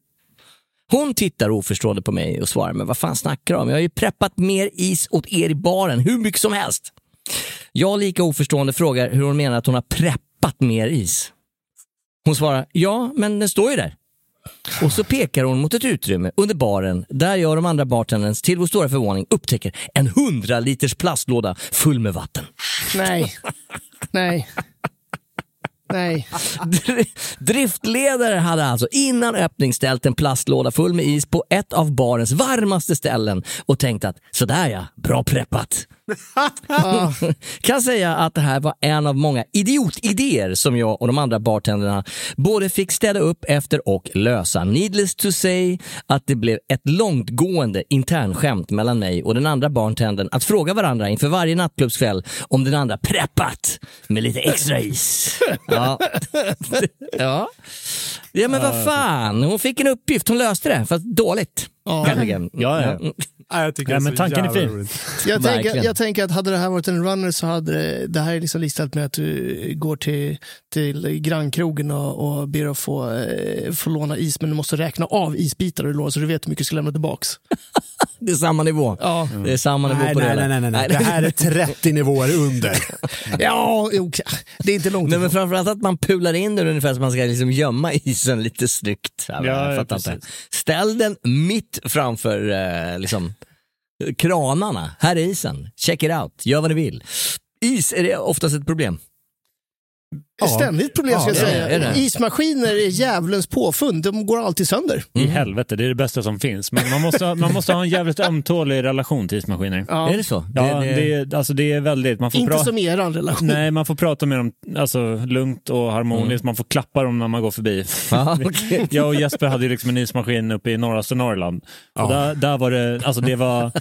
Hon tittar oförstående på mig och svarar, men vad fan snackar du om? Jag har ju preppat mer is åt er i baren, hur mycket som helst. Jag lika oförstående frågar hur hon menar att hon har preppat mer is. Hon svarar, ja, men den står ju där. Och så pekar hon mot ett utrymme under baren där jag och de andra bartenders till vår stora förvåning upptäcker en 100 liters plastlåda full med vatten. Nej. Nej. Nej. Dr- Driftledare hade alltså innan öppning ställt en plastlåda full med is på ett av barens varmaste ställen och tänkt att sådär ja, bra preppat. kan säga att det här var en av många idiotidéer som jag och de andra bartenderna både fick städa upp efter och lösa. Needless to say att det blev ett långtgående internskämt mellan mig och den andra bartendern att fråga varandra inför varje nattklubbskväll om den andra preppat med lite extra is. Ja. ja. Ja men vad fan, hon fick en uppgift, hon löste det, fast dåligt. Ja. Kanske. Ja, ja. Ja, jag tycker är men tanken är fin. Jag tänker, jag tänker att hade det här varit en runner så hade det, det här är liksom listat med att du går till, till grannkrogen och, och ber att få, eh, få låna is, men du måste räkna av isbitar du lånar så du vet hur mycket du ska lämna tillbaks. Det är samma nivå. Ja, Det är samma nivå Nej, på nej, det. nej, nej, nej. Det här är 30 nivåer under. ja jo, det är inte långt Nej, men framförallt att man pular in den ungefär som man ska liksom gömma isen lite snyggt. Ja, Ja. Ställ den mitt framför eh, liksom, kranarna. Här är isen. Check it out. Gör vad ni vill. Is, är det oftast ett problem? Ja. Ständigt problem ska Ja, jag det säga. är det. Ismaskiner är djävulens påfund. De går alltid sönder. I helvete, det är det bästa som finns. Men man måste, ha- man måste ha en jävligt ömtålig relation till ismaskiner. Ja. Är det så? Ja, det, det, är, alltså det är väldigt... Man får Inte pra- som eran relation. Nej, man får prata med dem alltså, lugnt och harmoniskt. Man får klappa dem när man går förbi. Ja, okej. Jag och Jesper hade ju liksom en ismaskin uppe i norraste Norrland. Och där, där var det, alltså det var,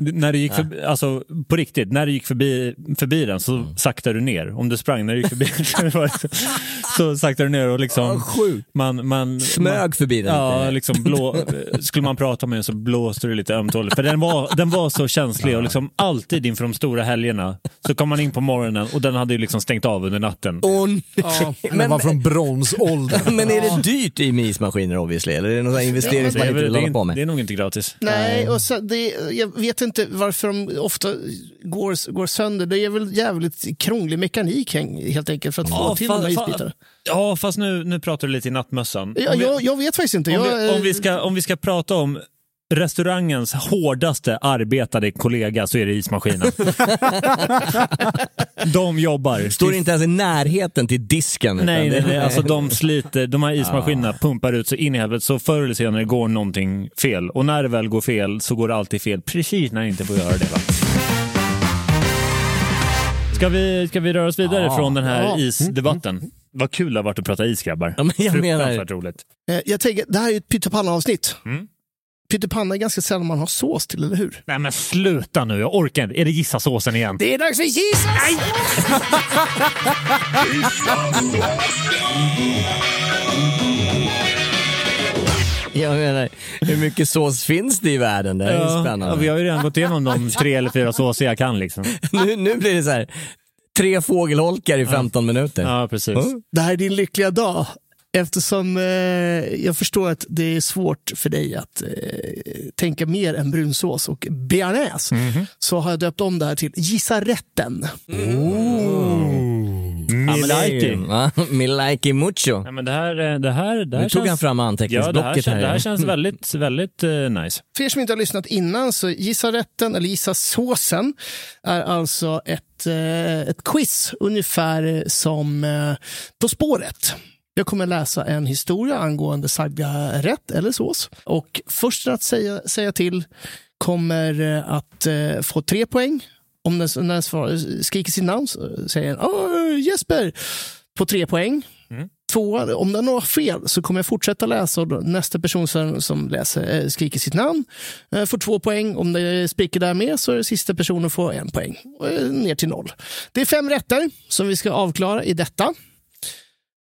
när det gick förbi, alltså på riktigt, när du gick förbi, förbi den så saktade du ner. Om du sprang när du gick förbi så det- så saktade du ner och liksom, man, man, Smög man, förbi den Ja, lite. liksom blå, skulle man prata med den så blåste det lite ömtåligt. För den var, den var så känslig och liksom alltid inför de stora helgerna så kom man in på morgonen och den hade ju liksom stängt av under natten. Och, Den var från bronsåldern. men är det dyrt i med ismaskiner obviously? Eller är det någon investering man inte vill det, hålla på är, med? det är nog inte gratis. Nej, och så, det, jag vet inte varför de ofta går, går sönder. Det är väl jävligt krånglig mekanik helt enkelt för att få till de här isbitarna. ja, fast nu, nu pratar du lite i nattmössan. Ja, Om vi- jag, jag vet faktiskt inte. Om, Jag, vi, om, vi ska, om vi ska prata om restaurangens hårdaste arbetade kollega så är det ismaskinen. de jobbar. Står inte ens i närheten till disken. Nej, nej, nej, alltså de sliter, de här ismaskinerna pumpar ut så in i helvete så förr eller senare går någonting fel. Och när det väl går fel så går det alltid fel precis när det inte får göra det. Va? Ska vi, ska vi röra oss vidare Ja. från den här Ja. isdebatten? Vad kul det har varit att prata is grabbar. Ja, men jag menar- Fruktansvärt roligt. eh, jag tänker, det här är ett pyttipanna-avsnitt. Mm. Pyttipanna är ganska sällan man har sås till, eller hur? Nej men sluta nu, jag orkar inte. Är det gissa såsen igen? Det är dags för Jesus! Jag menar, hur mycket sås finns det i världen? Det är Ja, spännande. ja, vi har ju redan gått igenom de tre eller fyra såser jag kan. Liksom. nu, nu blir det så här, tre fågelholkar i 15 minuter. Ja, precis. Det här är din lyckliga dag. Eftersom eh, jag förstår att det är svårt för dig att eh, tänka mer än brunsås och bearnaise Mhm. så har jag döpt om det här till Gissa rätten. Milajki. Va? Milajki mucho. Ja, men det här, eh, det här, det här Nu tog känns... han fram Ja, det här, anteckningsblocket känns, här. det här känns väldigt, väldigt eh, nice. För er som inte har lyssnat innan så Gissa rätten eller Gissa såsen är alltså ett, eh, ett quiz ungefär som eh, På spåret. Jag kommer läsa en historia angående sagda rätt eller sås. Och först att säga, säga till kommer att få tre poäng. Om den, när den svarar, skriker sitt namn så säger den "Åh, Jesper på tre poäng. Två, om den har fel så kommer jag fortsätta läsa och då, nästa person som, som läser, eh, skriker sitt namn eh, får två poäng. Om det spricker där med så är det sista personen får en poäng. Eh, ner till noll. Det är fem rätter som vi ska avklara i detta.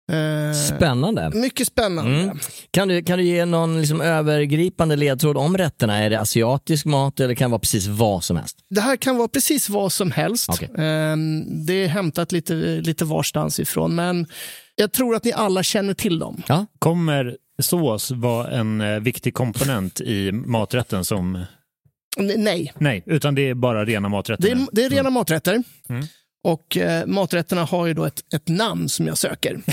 Eh, Spännande. Mycket spännande. Mm. Kan, du, kan du ge någon liksom övergripande ledtråd om rätterna? Är det asiatisk mat eller kan det vara precis vad som helst? Det här kan vara precis vad som helst. Okej. Eh, det är hämtat lite, lite varstans ifrån, men jag tror att ni alla känner till dem. Ja. Kommer sås vara en eh, viktig komponent i maträtten som... Nej, Nej, utan det är bara rena maträtter. det är, det är rena maträtter. Mm. Och eh, maträtterna har ju då ett, ett namn som jag söker.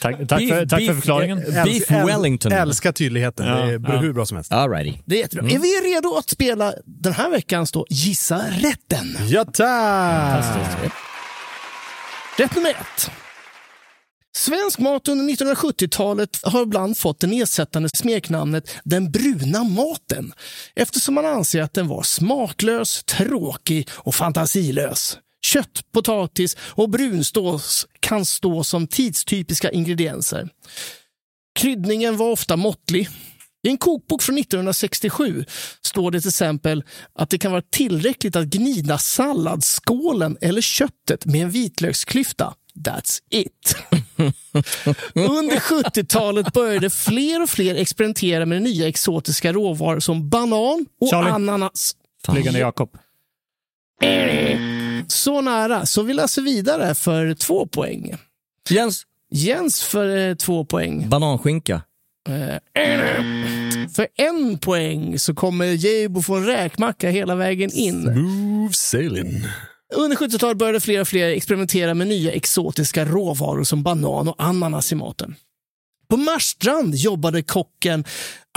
tack, tack, för, tack för förklaringen. eh, Beef Wellington. Älskar tydligheten. Ja, det är ja. hur bra som helst. Alrighty. Det är jättebra. Mm. Är vi redo att spela den här veckans då Gissa rätten? Ja, tack! Rätt nummer ett. Svensk mat under 1970-talet har ibland fått det nedsättande smeknamnet den bruna maten eftersom man anser att den var smaklös, tråkig och fantasilös. Kött, potatis och brunsås kan stå som tidstypiska ingredienser. Kryddningen var ofta måttlig. I en kokbok från 1967 står det till exempel att det kan vara tillräckligt att gnida salladsskålen eller köttet med en vitlöksklyfta. That's it. Under 70-talet började fler och fler experimentera med nya exotiska råvaror som banan och Charlie. ananas. Flygande Jakob. Så nära, så vi läser vidare för två poäng. Jens, Jens för eh, två poäng. bananskinka. Eh, För en poäng så kommer Jeibo få en räkmacka hela vägen in. Smooth sailing. Under 70-talet började fler och fler experimentera med nya exotiska råvaror som banan och ananas i maten. På Marstrand jobbade kocken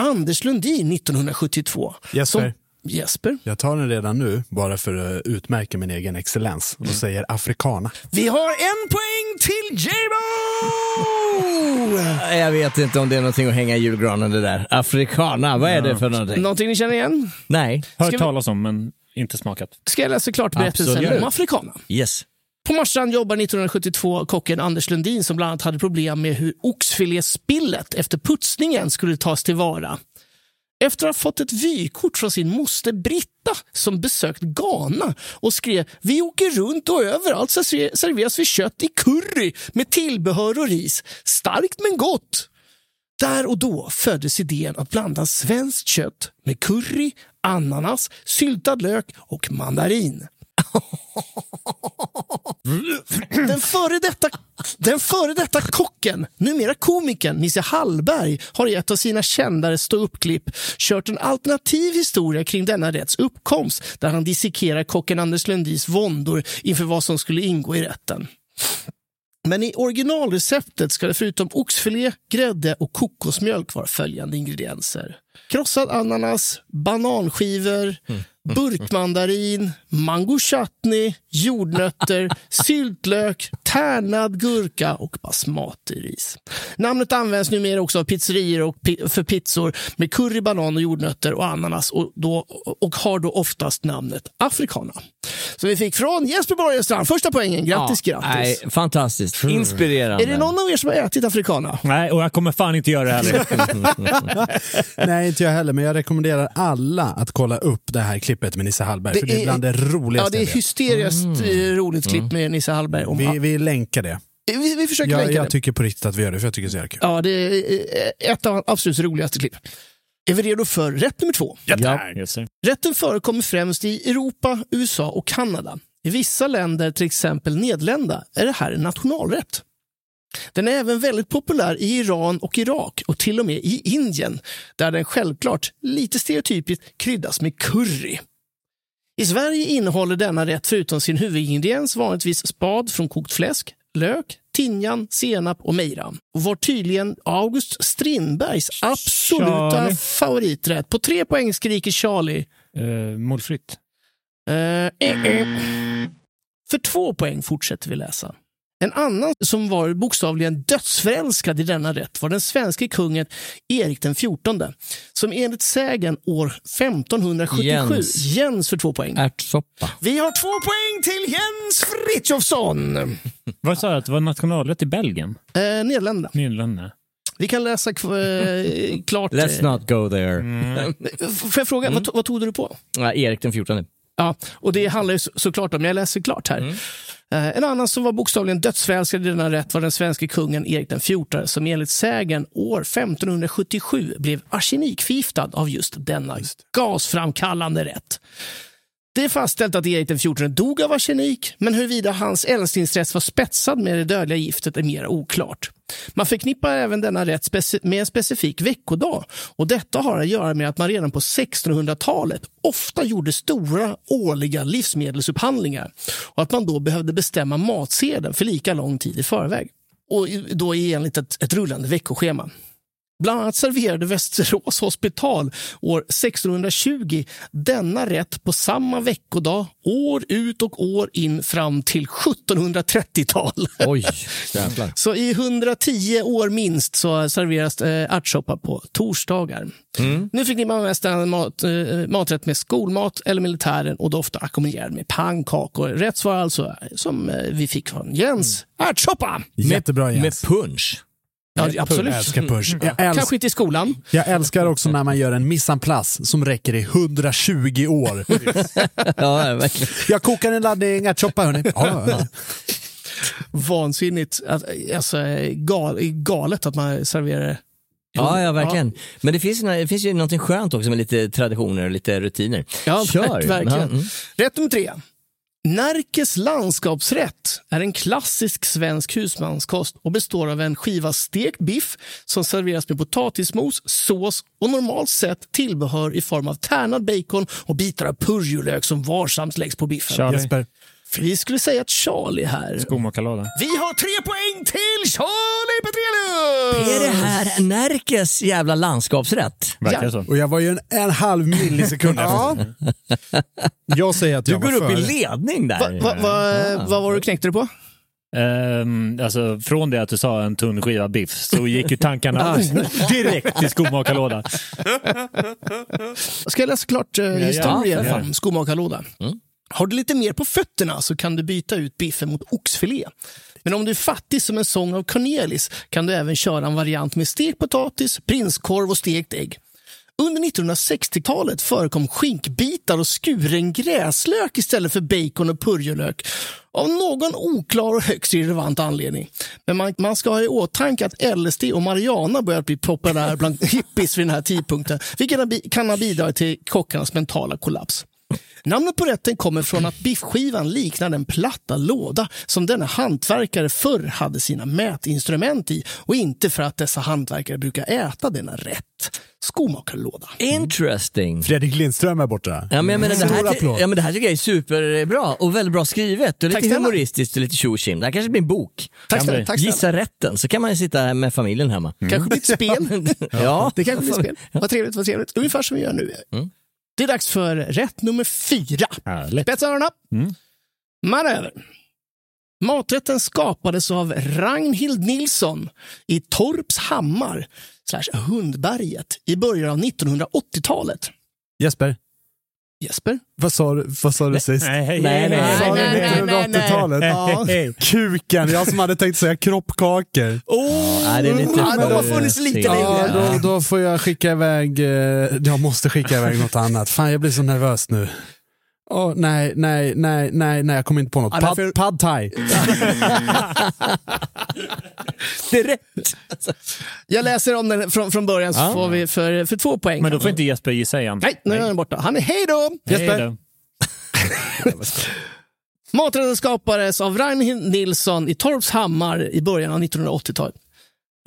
Anders Lundin 1972. Jesper, Som- Jesper? Jag tar den redan nu, bara för att utmärka min egen excellens. Och säger afrikana. Vi har en poäng till Jabo! Jag vet inte om det är någonting att hänga i julgranen det där. Afrikana, vad är det för någonting? Någonting ni känner igen? Nej. Hört vi- talas om, men inte smakat. Ska jag läsa klart berättelsen Absolut. om afrikana? Yes. På Marstrand jobbar 1972 kocken Anders Lundin som bland annat hade problem med hur oxfiléspillet efter putsningen skulle tas tillvara. Efter att ha fått ett vykort från sin moster Britta som besökt Ghana och skrev “Vi åker runt och överallt serveras vi kött i curry med tillbehör och ris. Starkt men gott!” Där och då föddes idén att blanda svenskt kött med curry, ananas, syltad lök och mandarin. Den före detta, den före detta kocken, numera komikern Nisse Hallberg har i ett av sina kändare ståuppklipp kört en alternativ historia kring denna rätts uppkomst där han dissekerar kocken Anders Lundins våndor inför vad som skulle ingå i rätten. Men i originalreceptet ska det förutom oxfilé, grädde och kokosmjölk vara följande ingredienser. Krossad ananas, bananskivor, mm. burkmandarin, mango chutney, jordnötter, syltlök, tärnad gurka och basmati-ris. Namnet används numera också av pizzerior och pi- för pizzor med curry, banan och jordnötter och ananas och, då, och har då oftast namnet africana. Så vi fick från Jesper Borgenstrand första poängen. Grattis, Ja, grattis! Nej, fantastiskt. Inspirerande. Är det någon av er som har ätit afrikana? Nej, och jag kommer fan inte göra det heller. Nej, inte jag heller, men jag rekommenderar alla att kolla upp det här klippet med Nisse Hallberg, för det är bland det Ja, roligaste det är hysteriskt eh, roligt klipp med Nisse Hallberg. Om, vi, vi länkar det. vi, vi försöker Jag, länka jag det. tycker på riktigt att vi gör det, för jag tycker det är så jävla kul. Ja, det är eh, ett av absolut roligaste klipp. Är vi redo för rätt nummer två? Ja. Sir. Rätten förekommer främst i Europa, USA och Kanada. I vissa länder, till exempel Nederländerna, är det här en nationalrätt. Den är även väldigt populär i Iran och Irak och till och med i Indien där den självklart, lite stereotypiskt, kryddas med curry. I Sverige innehåller denna rätt förutom sin huvudingrediens vanligtvis spad från kokt fläsk, lök, timjan, senap och mejran. Och var tydligen August Strindbergs absoluta Charlie. favoriträtt. På tre poäng skriker Charlie. Uh, målfritt. Eh, eh, eh. För två poäng fortsätter vi läsa. En annan som var bokstavligen dödsförälskad i denna rätt var den svenske kungen Erik den XIV som enligt sägen år 1577 Jens. Jens för två poäng. Ärtsoppa. Vi har två poäng till Jens Frithiofsson. Vad sa jag? Att det var nationalrätt i Belgien? Eh, Nederländerna. Nederländerna. Vi kan läsa eh, klart. Let's eh, not go there. Får jag fråga, vad, to- vad tog du på? Ja, Erik den 14. Ja, och det handlar ju så, såklart om, jag läser klart här. Eh, En annan som var bokstavligen dödsförälskad i denna rätt var den svenska kungen Erik den XIV som enligt sägen år 1577 blev arsenikförgiftad av just denna gasframkallande rätt. Det är fastställt att Erik den XIV dog av arsenik, men huruvida hans älsklingsrätt var spetsad med det dödliga giftet är mer oklart. Man förknippar även denna rätt med en specifik veckodag och detta har att göra med att man redan på 1600-talet ofta gjorde stora årliga livsmedelsupphandlingar och att man då behövde bestämma matsedeln för lika lång tid i förväg. Och då enligt ett, ett rullande veckoschema. Bland annat serverade Västerås hospital år 1620 denna rätt på samma veckodag år ut och år in fram till 1730-tal. Oj, jävlar. Så i 110 år minst så serveras eh, ärtsoppa på torsdagar. Nu fick ni man mest en mat, eh, maträtt med skolmat eller militären och då ofta ackompanjerad med pannkakor. Rätt svar alltså som eh, vi fick från Jens. Ärtsoppa! Jättebra Jens. Med punch. Ja, absolut. Jag älskar punch. Jag, Kanske älskar, inte i skolan. jag älskar också när man gör en place som räcker i 120 år. Ja, verkligen. Jag kokar en laddning ärtsoppa hörni. Ja, ja. Vansinnigt. Alltså, gal, galet att man serverar det. Ja, ja, verkligen. Men det finns, det finns ju något skönt också med lite traditioner och lite rutiner. Ja, Kör. ver- verkligen. Ja, mm. Rätt nummer tre. Närkes landskapsrätt är en klassisk svensk husmanskost och består av en skiva stekt biff som serveras med potatismos, sås och normalt sett tillbehör i form av tärnad bacon och bitar av purjolök som varsamt läggs på biffen. Charlie. Jesper. Vi skulle säga att Charlie här. Skomakarlåda. Vi har tre poäng till Charlie! Är det här Närkes jävla landskapsrätt? Verkar Ja. så. Och jag var ju en, en halv millisekund Ja. efter. Jag säger att Du jag går var upp i ledning där. Va, va, va, vad var du knäckte det på? Ehm, alltså, från det att du sa en tunn skiva biff så gick ju tankarna direkt till skomakarlådan. Ska jag läsa klart uh, historien för fan. om skomakarlåda? Har du lite mer på fötterna så kan du byta ut biffen mot oxfilé. Men om du är fattig som en sång av Cornelis kan du även köra en variant med stekt potatis, prinskorv och stekt ägg. Under 1960-talet förekom skinkbitar och skuren gräslök istället för bacon och purjolök av någon oklar och högst irrelevant anledning. Men man, man ska ha i åtanke att LSD och marijuana börjat bli populär bland hippies vid den här tidpunkten, vilket kan ha bidragit till kockarnas mentala kollaps. Namnet på rätten kommer från att biffskivan liknar den platta låda som denna hantverkare förr hade sina mätinstrument i och inte för att dessa hantverkare brukar äta denna rätt. Skomakarlåda. Interesting. Fredrik Lindström är borta. Ja men, jag menar, det, här, ja, men det här tycker jag är superbra och väldigt bra skrivet och lite humoristiskt och lite tjo. Det här kanske blir en bok. Tack snälla. Tack snälla. Gissa rätten så kan man ju sitta med familjen hemma. Kanske blir ett spel. Ja, Det kanske blir ett spel. Vad trevligt, vad trevligt. Ungefär som vi gör nu. Det är dags för rätt nummer fyra. Härligt. Spetsa öronen. Mm. Manöver. Maträtten skapades av Ragnhild Nilsson i Torpshammar slash Hundberget i början av 1980-talet. Jesper, Jesper? vad sa du, vad sa du sist? Nej, Nej, nej, Sa nej, du nej, nej, nej. 1980-talet? Ja. Kuken, jag som hade tänkt säga kroppkakor. Oh, Nej, det är lite ja, de har funnits lite sent. Ja, längre. då, då får jag skicka iväg, eh, jag måste skicka iväg något annat. Fan, jag blir så nervös nu. Åh, nej, nej, nej, nej, nej, jag kommer inte på något. Pad, därför- pad thai. Det är rätt. Jag läser om den från, från början så Ja. får vi för, för två poäng. Men då får inte Jesper gissa igen. Nej, nu är han borta. Han är hej då! Då. Maträtten skapades av Ragnhild Nilsson i Torpshammar i början av 1980-talet.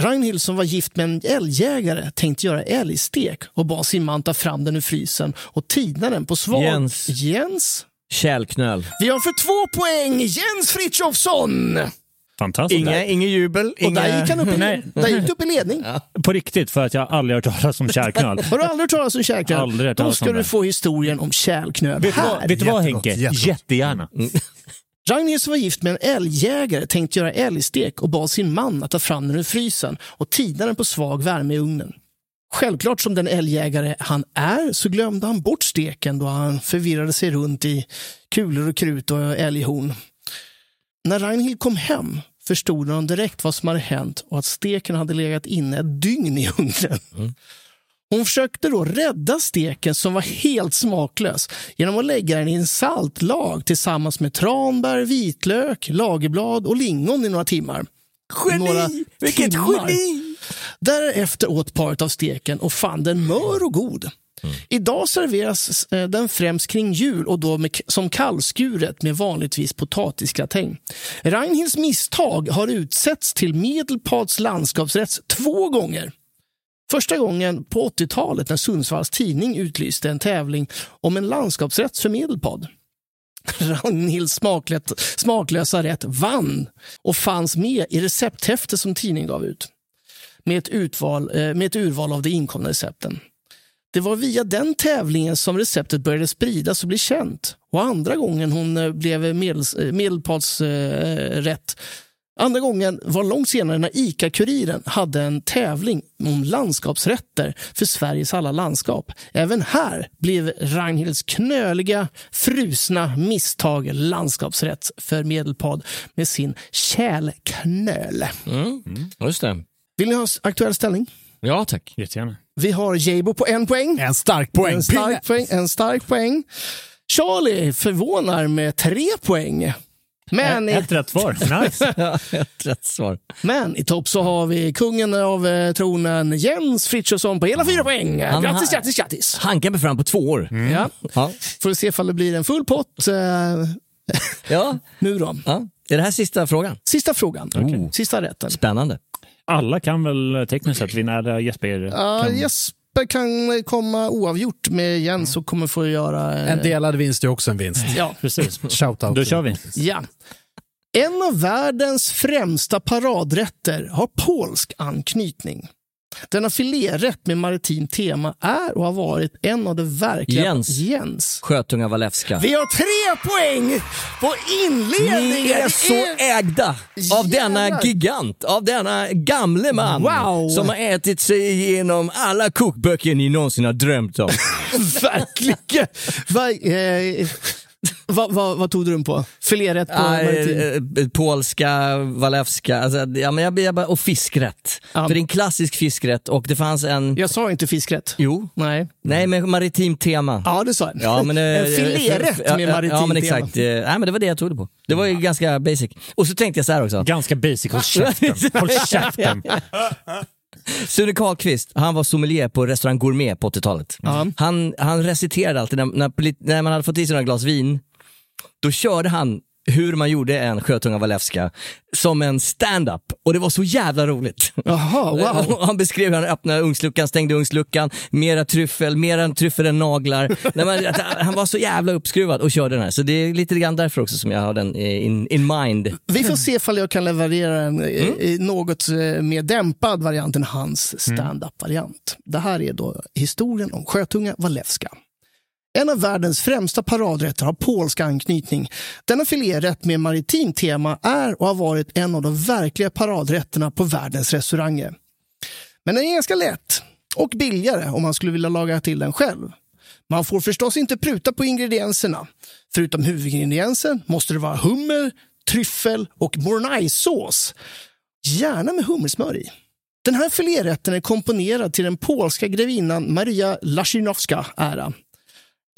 Ragnhild som var gift med en älgjägare tänkte göra älgstek och bad sin man ta fram den ur frysen och tina den på svag... Jens. Jens? Kärlknöl. Vi har för två poäng Jens Frithiofsson! Fantastiskt. Inga, ingen jubel. Och Inga... där gick han upp i, Nej. där gick upp i ledning. På riktigt, för att jag aldrig hört talas om kärlknöl. Har du aldrig hört talas om kärlknöl? Aldrig hört Då talas ska om du det. få historien om kärlknöl vet du här. vad, vet du vad Henke? jättegott. Jättegärna. Ragnhild som var gift med en älgjägare tänkte göra älgstek och bad sin man att ta fram den ur frysen och tina den på svag värme i ugnen. Självklart som den älgjägare han är så glömde han bort steken då han förvirrade sig runt i kulor och krut och älghorn. När Ragnhild kom hem förstod hon direkt vad som hade hänt och att steken hade legat inne ett dygn i ugnen. Mm. Hon försökte då rädda steken som var helt smaklös genom att lägga den i en saltlag tillsammans med tranbär, vitlök, lagerblad och lingon i några timmar. Geni! Några Vilket timmar. geni! Därefter åt paret av steken och fann den mör och god. Idag serveras eh, den främst kring jul och då med, som kallskuret med vanligtvis potatisgratäng. Ragnhilds misstag har utsetts till Medelpads landskapsrätt två gånger. Första gången på 80-talet när Sundsvalls tidning utlyste en tävling om en landskapsrätt för Medelpad. Ragnhilds smaklösa rätt vann och fanns med i recepthäftet som tidningen gav ut med ett, utval, eh, med ett urval av de inkomna recepten. Det var via den tävlingen som receptet började spridas och bli känt. Och andra gången hon eh, blev medels, medelpadsrätt eh, eh Andra gången var långt senare när ICA-Kuriren hade en tävling om landskapsrätter för Sveriges alla landskap. Även här blev Ragnhilds knöliga, frusna misstag landskapsrätt för Medelpad med sin kälknöl. Mm. Just det. Vill ni ha aktuell ställning? Ja, tack. Jättegärna. Vi har Jabo på en poäng. En stark poäng. En stark poäng. En stark poäng. Charlie förvånar med tre poäng. Men i, Ett rätt svar. Nice. Ett rätt svar. men i topp så har vi kungen av eh, tronen Jens Frithiofsson på hela fyra poäng. Han Grattis, grattis, grattis! Hankar mig fram på två år. Ja. Ja. Får vi se ifall det blir en full pott eh, Ja. nu då. ja. Är det här sista frågan? Sista frågan. Okej. Sista rätten. Spännande. Alla kan väl tekniskt sett vinna Jesper? Ja, kan... Jesper kan komma oavgjort med Jens och kommer få göra... eh, En delad vinst är också en vinst. Ja, Precis. Shoutout. Då kör vi. Ja. En av världens främsta paradrätter har polsk anknytning. Denna filérätt med maritimt tema är och har varit en av de verkliga... Jens. Jens. Sjötunga Walewska. Vi har tre poäng på inledningen! Ni är så ägda av denna Jävlar. gigant, av denna gamle man Wow. som har ätit sig igenom alla kokböcker ni någonsin har drömt om. Verkligen! Va, eh, vad vad- vad tog du den på? Filérätt på Ah, polska, walewska, alltså, ja, men jag, jag, och fiskrätt. Ja. För det är en klassisk fiskrätt och det fanns en... Jag sa inte fiskrätt. Jo, Nej. nej men maritimt tema. Ja, det sa jag. Ja, men, eh, en filérätt ja, med maritimt Ja, men tema. exakt. Eh, Nej, men det var det jag tog det på. Det var ju ganska basic. Och så tänkte jag så här också. Ganska basic. Håll käften. Håll käften. Sune Karlqvist, han var sommelier på restaurang Gourmet på 80-talet. Ja. Han, han reciterade alltid, när, när, när man hade fått i sig några glas vin, då körde han hur man gjorde en sjötunga walewska som en stand-up och det var så jävla roligt. Jaha, wow. Han beskrev hur han öppnade ugnsluckan, stängde ugnsluckan, mera tryffel, mera tryffel än naglar. Nej, men, att han var så jävla uppskruvad och körde den här, så det är lite grann därför också som jag har den eh, in, in mind. Vi får se ifall jag kan leverera en eh, Mm. något eh, mer dämpad variant än hans stand-up-variant. Det här är då historien om Sjötunga Walewska. En av världens främsta paradrätter har polsk anknytning. Denna filérätt med maritimt tema är och har varit en av de verkliga paradrätterna på världens restauranger. Men den är ganska lätt och billigare om man skulle vilja laga till den själv. Man får förstås inte pruta på ingredienserna. Förutom huvudingrediensen måste det vara hummer, tryffel och mornajsås. Gärna med hummersmör i. Den här filérätten är komponerad till den polska grevinnan Maria Laszinowska ära.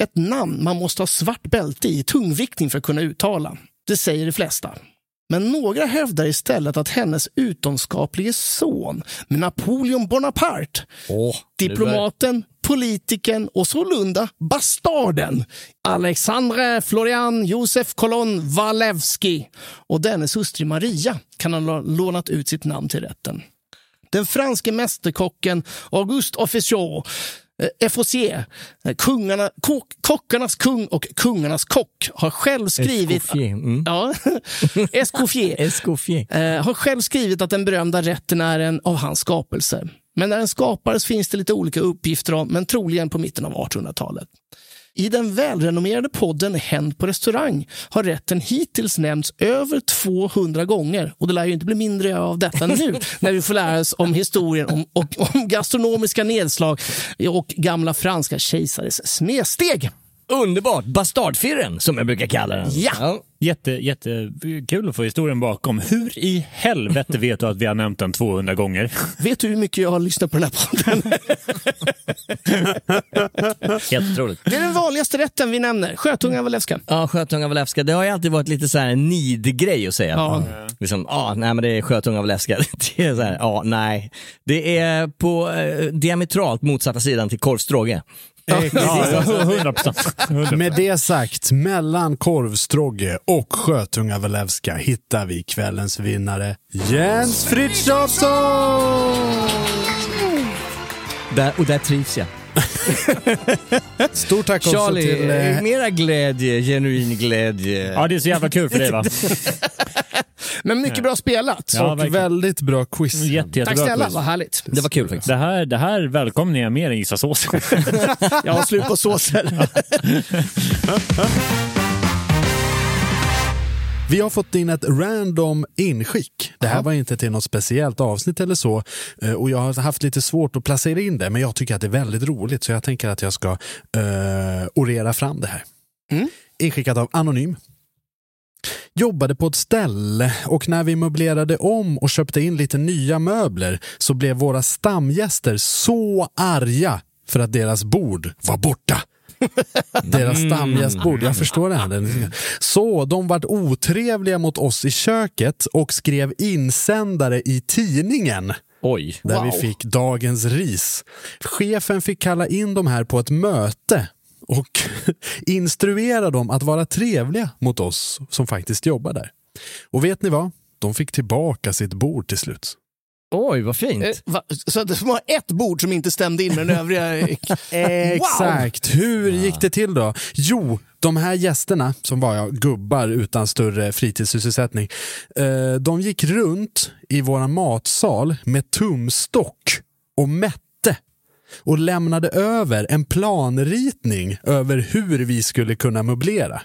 Ett namn man måste ha svart bälte i tungviktning för att kunna uttala. Det säger de flesta. Men några hävdar istället att hennes utomskaplige son, Napoleon Bonaparte, Åh, diplomaten, politikern och sålunda bastarden Alexandre Florian Josef Kolon Walewski och dennes hustru Maria kan ha lånat ut sitt namn till rätten. Den franske mästerkocken Auguste Officier eh, Efficier, eh, kungarna, kock, kockarnas kung och kungarnas kock, har själv skrivit... Escoffier, mm. Ja, Escoffier. Escoffier. Eh, har själv skrivit att den berömda rätten är en av hans skapelser. Men när den skapades finns det lite olika uppgifter om, men troligen på mitten av 1800-talet. I den välrenommerade podden Hänt på restaurang har rätten hittills nämnts över 200 gånger och det lär ju inte bli mindre av detta nu när vi får lära oss om historien om, och, om gastronomiska nedslag och gamla franska kejsares snedsteg. Underbart! Bastardfirren, som jag brukar kalla den. Ja. Jätte, jättekul att få historien bakom. Hur i helvete vet du att vi har nämnt den 200 gånger? Vet du hur mycket jag har lyssnat på den här podden? Helt otroligt. Det är den vanligaste rätten vi nämner. Sjötunga Walewska. Ja, sjötunga walewska. Det har ju alltid varit lite så här en nid-grej att säga. Ja. Liksom, ja, nej men det är sjötunga walewska. Det är så här, ja, nej. Det är på eh, diametralt motsatta sidan till korvstråge. Ja, 100 procent. Med det sagt, mellan korvstrogge och sjötunga Walewska hittar vi kvällens vinnare Jens Frithiofsson! Där, och där trivs jag. Stort tack också Charlie, till... eh, mera glädje, genuin glädje. Ja, det är så jävla kul för dig va? Men mycket bra spelat. Ja, och verkligen. väldigt bra quiz. Jätte, jättebra Tack snälla, vad härligt. Det var kul faktiskt. Det här, det här välkomnar jag mer än Gissa såsen. Jag har slut på såser. Vi har fått in ett random inskick. Det här var inte till något speciellt avsnitt eller så eh, och jag har haft lite svårt att placera in det men jag tycker att det är väldigt roligt så jag tänker att jag ska uh, orera fram det här. Mm. Inskickat av Anonym. Jobbade på ett ställe och när vi möblerade om och köpte in lite nya möbler så blev våra stamgäster så arga för att deras bord var borta. Deras stamgästbord, jag förstår det. här. Så de vart otrevliga mot oss i köket och skrev insändare i tidningen. Oj. Där Wow. vi fick dagens ris. Chefen fick kalla in de här på ett möte och instruera dem att vara trevliga mot oss som faktiskt jobbar där. Och vet ni vad? De fick tillbaka sitt bord till slut. Oj, vad fint. Eh, va? Så att de har ett bord som inte stämde in med den övriga. Exakt. Hur gick det till då? Jo, de här gästerna, som var jag, gubbar utan större fritidssysselsättning, eh, de gick runt i våra matsal med tumstock och mätte och lämnade över en planritning över hur vi skulle kunna möblera.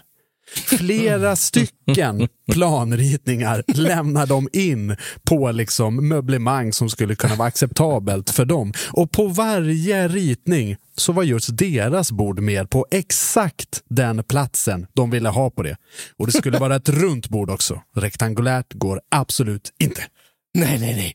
Flera stycken planritningar lämnar de in på liksom möblemang som skulle kunna vara acceptabelt för dem. Och på varje ritning så var just deras bord med på exakt den platsen de ville ha på det. Och det skulle vara ett runt bord också. Rektangulärt går absolut inte. Nej, nej, nej.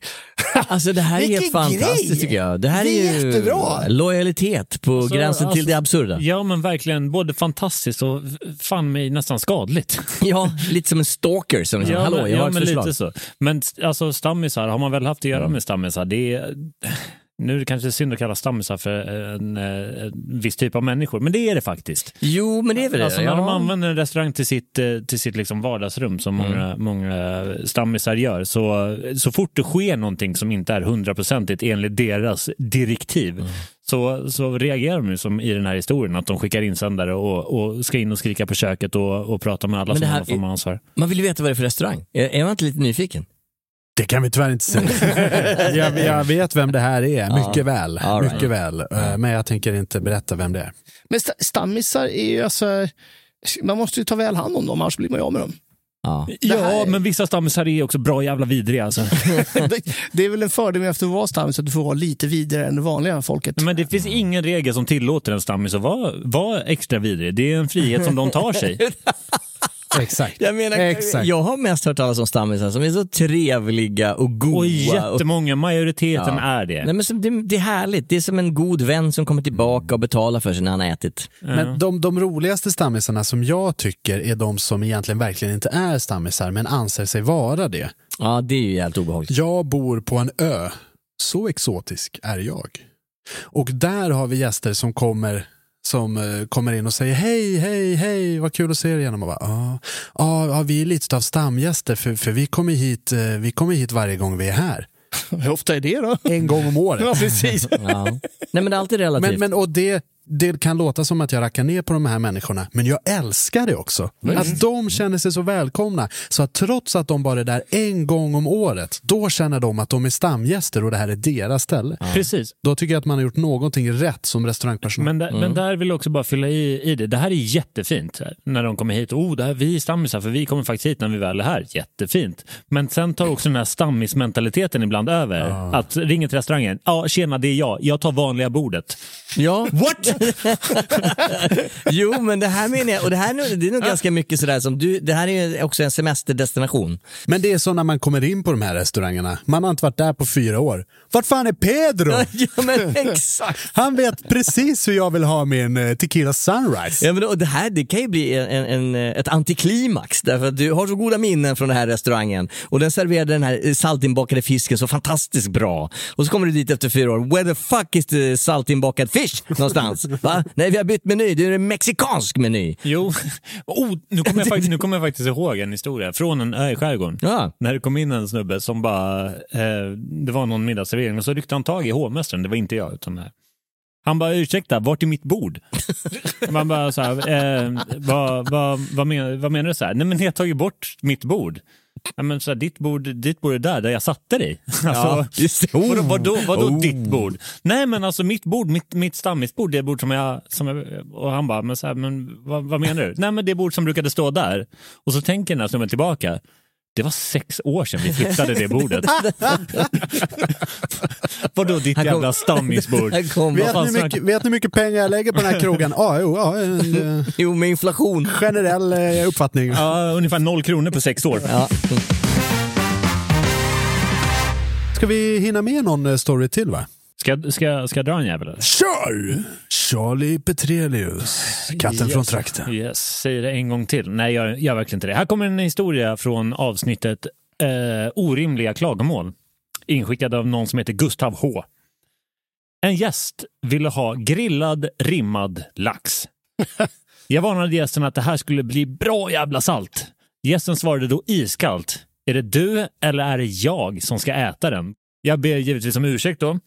Alltså det här är helt fantastiskt grej! tycker jag. Det här Det är är ju jättebra. lojalitet på Alltså, gränsen till alltså, det absurda. Ja, men verkligen både fantastiskt och fan mig nästan skadligt. Ja, lite som en stalker som liksom, hallå, men, jag har ja, ett men förslag. lite så. Men alltså stammisar, har man väl haft att Mm. göra med stammisar, det är... Nu är det kanske synd att kalla stammisar för en, eh, en viss typ av människor, men det är det faktiskt. Jo, men det är väl Alltså det. när de använder en restaurang till sitt, eh, till sitt liksom vardagsrum som Mm. många, många stammisar gör, så, så fort det sker någonting som inte är hundraprocentigt enligt deras direktiv Mm. så, så reagerar de ju som i den här historien, att de skickar insändare och, och ska in och skrika på köket och, och prata med alla Men som har ansvar. Man vill ju veta vad det är för restaurang. Är, är man inte lite nyfiken? Det kan vi tyvärr inte säga. jag, jag vet vem det här är, mycket Ja. väl. Right. Mycket väl. Eh, Men jag tänker inte berätta vem det är. Men sta- stammisar är ju alltså... Man måste ju ta väl hand om dem, annars blir man ju av med dem. Ja. Ja, men vissa stammisar är också bra jävla vidriga. Alltså. det, det är väl en fördel med att du var stammis, att du får vara lite vidare än det vanliga folket. Men det finns ingen regel som tillåter en stammis att vara, vara extra vidrig. Det är en frihet som de tar sig. Exakt. Jag menar, Exakt. jag har mest hört talas om stammisar som är så trevliga och goa. Och jättemånga, majoriteten Ja. är det. Nej, men som, det, det är härligt. Det är som en god vän som kommer tillbaka och betalar för sig när han har ätit. Men de, de roligaste stammisarna som jag tycker är de som egentligen verkligen inte är stammisar men anser sig vara det. Ja, det är ju jävligt obehagligt. Jag bor på en ö. Så exotisk är jag. Och där har vi gäster som kommer som eh, kommer in och säger hej, hej, hej, vad kul att se er igen. Och man bara, "Ja, ja, ja, vi är lite av stamgäster för, för vi, kommer hit, eh, vi kommer hit varje gång vi är här. Hur ofta är det då? En gång om året. Ja, precis. Ja. Nej, men det är alltid relativt. Men, men, och det, det kan låta som att jag rackar ner på de här människorna, men jag älskar det också. Att de känner sig så välkomna. Så att trots att de bara är där en gång om året, då känner de att de är stamgäster och det här är deras ställe. Precis. Då tycker jag att man har gjort någonting rätt som restaurangpersonal. Men, där, men där vill jag också bara fylla i, i det. Det här är jättefint när de kommer hit. Oh, det här, vi är stammisar för vi kommer faktiskt hit när vi väl är här. Jättefint. Men sen tar också den här stammismentaliteten ibland över. Att ringa till restaurangen. Ja, tjena det är jag. Jag tar vanliga bordet. Ja. What? Jo, men det här menar jag, och det här är nog, det är nog ganska mycket sådär som du, det här är ju också en semesterdestination. Men det är så när man kommer in på de här restaurangerna. Man har inte varit där på fyra år. Vart fan är Pedro? ja, men exakt. Han vet precis hur jag vill ha min eh, tequila sunrise. Ja, men och det här det kan ju bli en, en, en, ett antiklimax därför att du har så goda minnen från den här restaurangen och den serverade den här saltinbakade fisken så fantastiskt bra. Och så kommer du dit efter fyra år, where the fuck is the saltinbakad fish någonstans? Va? Nej, vi har bytt meny, det är en mexikansk meny. Jo, oh, nu kommer jag, faktiskt, nu kommer jag faktiskt ihåg en historia från en ö i skärgården. Ja. När det kom in en snubbe som bara, eh, det var någon middagsservering och så ryckte han tag i hovmästaren, det var inte jag utan det här. Han bara, ursäkta, vart är mitt bord? Man bara så här, eh, vad, vad, vad, men, vad menar du? Så här? Nej men ni har tagit bort mitt bord. Ja, men så här, ditt, bord, ditt bord är där, där jag satte dig. Alltså, just det. vadå, vadå, vadå Oh. ditt bord? Nej men alltså mitt bord, mitt, mitt stammisbord, det bord som jag... Som jag och han bara, men, så här, men vad, vad menar du? Nej men det bord som brukade stå där. Och så tänker den här snubben tillbaka. Det var sex år sedan vi flyttade det bordet. Vadå ditt kom- jävla stammisbord? Vet ni, mycket, vet ni hur mycket pengar jag lägger på den här krogen? Ja, jo, ja, en eh, Jo, med inflation. generell eh, uppfattning. Ja, ungefär noll kronor på sex år. Ja. Ska vi hinna med någon eh, story till va? Ska, ska, ska jag dra en jävel eller? Kör! Charlie Petrelius, katten från trakten. Yes, säger det en gång till. Nej, jag gör verkligen inte det. Här kommer en historia från avsnittet eh, Orimliga klagomål. Inskickad av någon som heter Gustav H. En gäst ville ha grillad rimmad lax. Jag varnade gästen att det här skulle bli bra jävla salt. Gästen svarade då iskallt. Är det du eller är det jag som ska äta den? Jag ber givetvis om ursäkt då.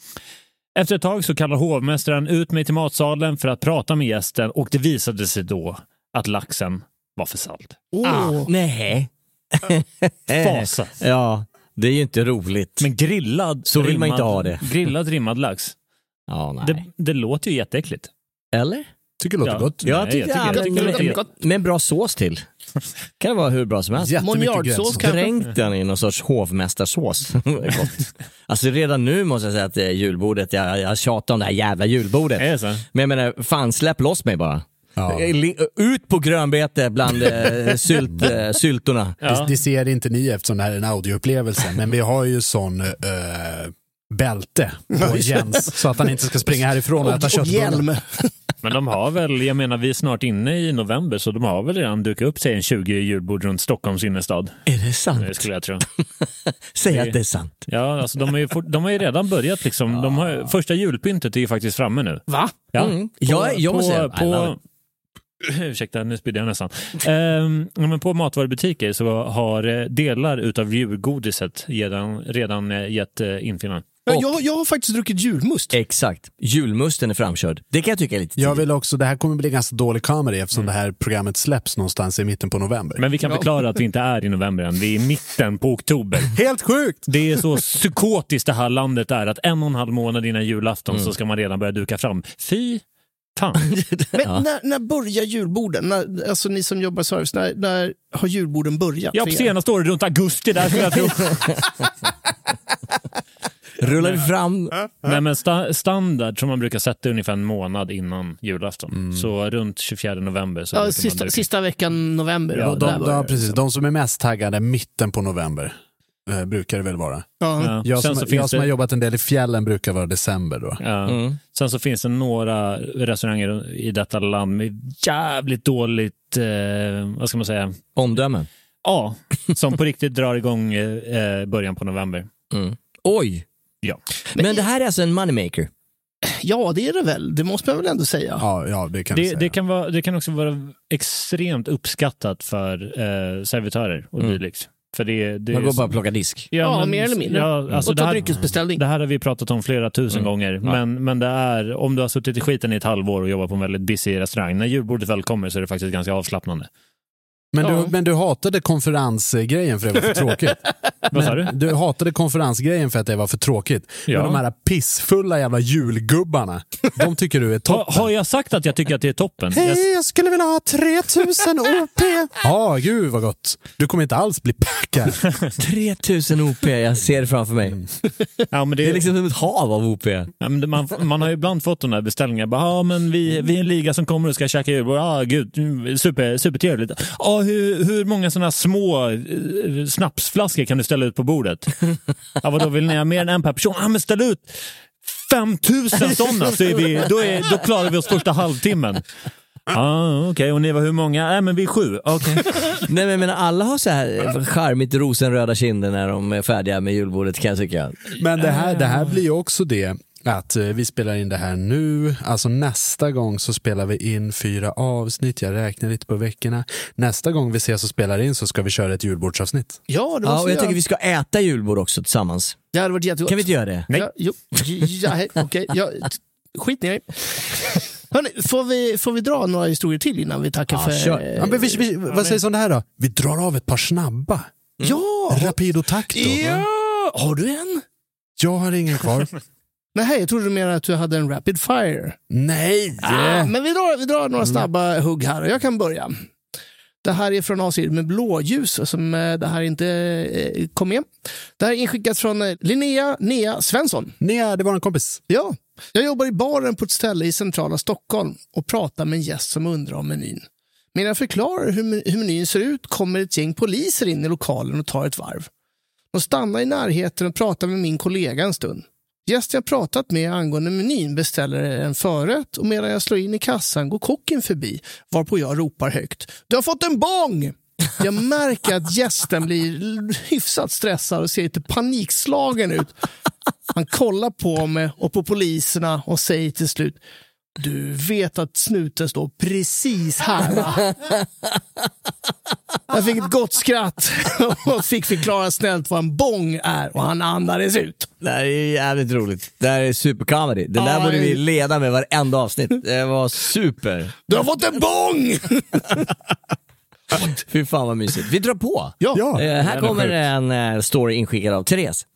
Efter ett tag så kallar hovmästaren ut mig till matsalen för att prata med gästen och det visade sig då att laxen var för salt. Åh. Nej. Fasa. Ja, det är ju inte roligt. Men grillad, Så vill man rimmad, inte ha det. grillad rimmad lax, Ja, nej. det, det låter ju jätteäckligt. Eller? Tycker det låter Ja. gott. Jag Nej, tycker, jag ja, tycker- jag men- tycker det men- låter gott. Med en bra sås till. Kan det vara hur bra som helst. Grönsaker. kanske? Dränk den i någon sorts hovmästarsås. Gott. alltså redan nu måste jag säga att det är julbordet, jag, jag tjatar om det här jävla julbordet. Är det så? Men jag menar, fan släpp loss mig bara. Ja. Ut på grönbete bland eh, sylt, eh, syltorna. Ja. Det, det ser inte ni eftersom det här är en audioupplevelse, men vi har ju sån eh, bälte på Jens så att han inte ska springa härifrån och, äta Och, köttbullar. Men de har väl, jag menar vi är snart inne i november så de har väl redan dukat upp sig en 20 julbord runt Stockholms innerstad. Är det Det sant? skulle jag tro. Säg det- att det är sant. Ja, alltså de, har ju fort, de har ju redan börjat liksom. De har, första julpyntet är ju faktiskt framme nu. Va? Ja. Mm. Jag- jag måste säga, på, på, Ursäkta, nu spydde jag nästan. Ehm, men på matvarubutiker så har eh, delar utav julgodiset redan, redan eh, gett eh, infinnan. Ja, Och- jag, jag har faktiskt druckit julmust. Exakt. Julmusten är framkörd. Det kan jag tycka är lite Jag tidigt. vill också, det här kommer bli ganska dålig comedy eftersom det här programmet släpps någonstans i mitten på november. Men vi kan förklara att vi inte är i november än. Vi är i mitten på oktober. Helt sjukt! Det är så psykotiskt det här landet är att en och en halv månad innan julafton Mm. så ska man redan börja duka fram. Fy fan. Men Ja. när, när börjar julborden? När, alltså ni som jobbar service, när, när har julborden börjat? Ja, för på er? senaste året runt augusti där skulle jag tro. Rullar vi fram... Nej, men sta standard som man brukar sätta ungefär en månad innan julafton. Så runt 24 november. Så Ja, man sista, sista veckan november. Ja, de, de, ja, det. precis. De som är mest taggade mitten på november eh, brukar det väl vara. Ja. Ja. Jag Sen som, så jag som har det, jobbat en del i fjällen brukar vara december då. ja. Mm. Sen så finns det några restauranger i detta land med jävligt dåligt, eh, vad ska man säga, Omdöme. ja, som på riktigt drar igång eh, början på november. Mm. Oj! Ja. Men det här är alltså en moneymaker. ja, det är det väl. Det måste man väl ändå säga. Ja, ja det kan Det, säga. det, kan vara, det kan också vara extremt uppskattat för eh, servitörer och Mm. dylikt. För det, det Man är går så- bara och plockar disk. Ja, mer eller mindre. Ja, alltså och det, ta här, dryckesbeställning. det här har vi pratat om flera tusen Mm. gånger. Ja. Men, men det är, om du har suttit i skiten i ett halvår och jobbat på en väldigt busy restaurang, när julbordet väl kommer så är det faktiskt ganska avslappnande. Men, Ja. du, men du hatade konferensgrejen för det var för tråkigt. Vad sa du? Du hatade konferensgrejen för att det var för tråkigt. Ja. Men de här pissfulla jävla julgubbarna, de tycker du är Ha, toppen. har jag sagt att jag tycker att det är toppen? Jag, Hej, jag skulle vilja ha 3000 OP. Ja, gud vad gott. Du kommer inte alls bli packad. 3000 OP, jag ser det framför mig. ja, men det, Det är liksom som ett hav av OP. ja, man, man har ju ibland fått de där beställningarna. Bara, Ja, men vi, vi är en liga som kommer och ska käka julbord. Ja, gud, mm, super, supertrevligt. Ja, hur, hur många sådana små eh, snapsflaskor kan du ställa ut på bordet? Ja, vadå, vill ni ha mer än en per person? Ja, men ställ ut 5000 sådana så är vi, då, är, då klarar vi oss första halvtimmen. Ja, okej. Och ni var hur många? Nej, men vi är sju. Okej. Nej men jag menar, alla har så här charmigt rosenröda kinder när de är färdiga med julbordet kan jag tycka. Men det här, det här blir ju också det att eh, vi spelar in det här nu, alltså nästa gång så spelar vi in fyra avsnitt, jag räknar lite på veckorna. Nästa gång vi ses och spelar in så ska vi köra ett julbordsavsnitt. Ja, det Ja, måste och vi jag tycker vi ska äta julbord också tillsammans. Det hade varit jättegott. Kan vi inte göra det? Nej. Ja, jo, ja, hej, okej. Ja, skit ner. Hörrni, får vi, får vi dra några historier till innan vi tackar Ja, för... kör. Ja, men vi, vi, vad sägs om det här då? Vi drar av ett par snabba. Ja! Rapido tacto. ja! Har du en? Jag har ingen kvar. Nej, jag trodde du menade att du hade en rapid fire. Nej! Ah, men vi drar, vi drar några snabba hugg här och jag kan börja. Det här är från avsnitt med blåljus som eh, det här inte eh, kom med. Det här är inskickat från eh, Linnea Nea Svensson. Nej, det var en kompis. Ja, jag jobbar i baren på ett ställe i centrala Stockholm och pratar med en gäst som undrar om menyn. Medan jag förklarar hur, hur menyn ser ut kommer ett gäng poliser in i lokalen och tar ett varv. De stannar i närheten och pratar med min kollega en stund. Gästen jag pratat med angående menyn beställer en förrätt och medan jag slår in i kassan går kocken förbi varpå jag ropar högt. Du har fått en bång! Jag märker att gästen blir hyfsat stressad och ser lite panikslagen ut. Han kollar på mig och på poliserna och säger till slut du vet att snuten står precis här va? Jag fick ett gott skratt och fick förklara snällt vad en bong är och han andades ut. Det här är jävligt roligt. Det här är supercomedy. Det där Ja, borde vi leda med varenda avsnitt. Det var super. Du har fått en bong! Fy fan vad mysigt. Vi drar på. Ja. Eh, här är kommer en eh, story inskickad av Therese.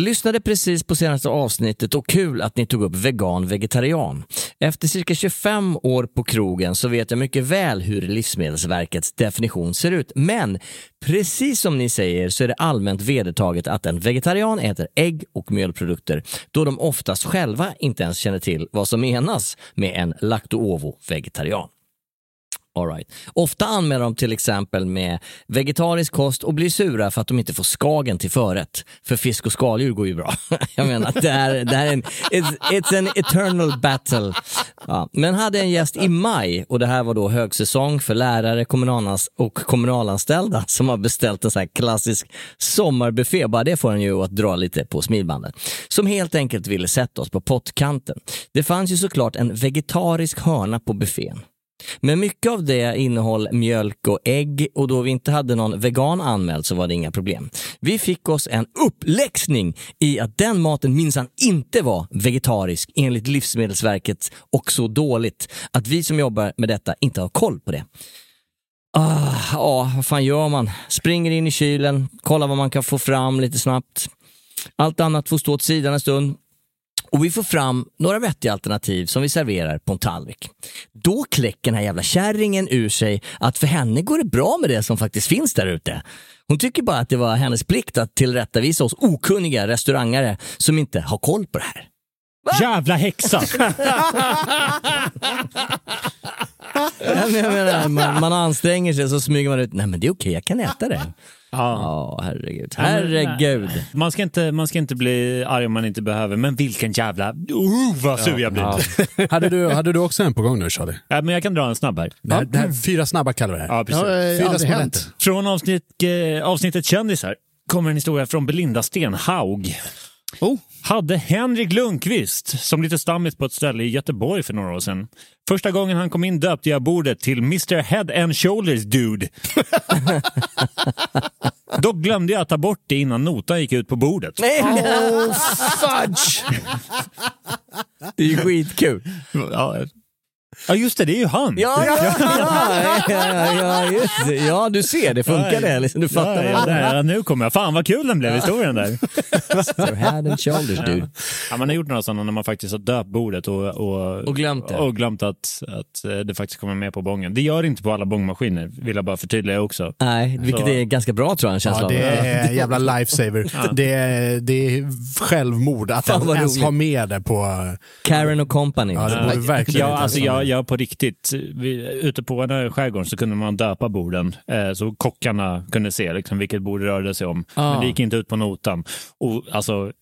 Jag lyssnade precis på senaste avsnittet och kul att ni tog upp vegan vegetarian. Efter cirka 25 år på krogen så vet jag mycket väl hur Livsmedelsverkets definition ser ut. Men precis som ni säger så är det allmänt vedertaget att en vegetarian äter ägg och mjölprodukter då de oftast själva inte ens känner till vad som menas med en lacto-ovo-vegetarian. All right. Ofta anmäler de till exempel med vegetarisk kost och blir sura för att de inte får skagen till förrätt. För fisk och skaldjur går ju bra. Jag menar, det här, det här är en, it's, it's an eternal battle. Ja, men hade en gäst i maj och det här var då högsäsong för lärare kommunalans och kommunalanställda som har beställt en sån här klassisk sommarbuffé. Bara det får en ju att dra lite på smilbanden. Som helt enkelt ville sätta oss på pottkanten. Det fanns ju såklart en vegetarisk hörna på buffén. Men mycket av det innehöll mjölk och ägg och då vi inte hade någon vegan anmäld så var det inga problem. Vi fick oss en uppläxning i att den maten minsann inte var vegetarisk enligt Livsmedelsverket och så dåligt att vi som jobbar med detta inte har koll på det. Ah, ja, vad fan gör man? Springer in i kylen, kollar vad man kan få fram lite snabbt. Allt annat får stå åt sidan en stund och vi får fram några vettiga alternativ som vi serverar på en tallrik. Då kläcker den här jävla kärringen ur sig att för henne går det bra med det som faktiskt finns där ute. Hon tycker bara att det var hennes plikt att tillrättavisa oss okunniga restaurangare som inte har koll på det här. Jävla häxa! Jag menar, man, man anstränger sig så smyger man ut, nej men det är okej, jag kan äta det. Ja. Ja, herregud. Herregud. Man ska, inte, man ska inte bli arg om man inte behöver, men vilken jävla... Uh, vad sur jag blir. Ja. Ja. hade, du, hade du också en på gång nu Charlie? men jag kan dra en snabb här. Det här, det här, fyra snabba kallar vi det här. Ja, precis. Ja, Fyra aldrig små hänt. rätter. Från avsnitt, eh, avsnittet Kändisar kommer en historia från Belinda Stenhaug. Oh. Hade Henrik Lundqvist som lite stammis på ett ställe i Göteborg för några år sedan. Första gången han kom in döpte jag bordet till Mr Head and Shoulders Dude. Dock glömde jag att ta bort det innan notan gick ut på bordet. Nej, Oh, fudge! det är ju skitkul. Ja, ja just det, det är ju han. Ja, ja, ja, ja, ja, just det. ja, du ser, det funkar det. Liksom, du fattar. Ja, ja, där, ja, nu kommer jag. Fan vad kul den blev, historien där. Your head and shoulders dude. Ja, man har gjort några sådana när man faktiskt har döpt bordet och, och, Och glömt det. och glömt att, att eh, det faktiskt kommer med på bången. Det gör det inte på alla bångmaskiner, vill jag bara förtydliga också. Nej, vilket Så- är ganska bra tror jag, en känsla Ja, det är en jävla lifesaver. Det, är, det är självmord att ens ha med det på... Karen och company. Ja, det borde verkligen Ja, alltså ha jag, på riktigt, vi, ute på den här skärgården så kunde man döpa borden eh, så kockarna kunde se liksom, vilket bord det rörde sig om. Ah. Men det gick inte ut på notan. Och, alltså,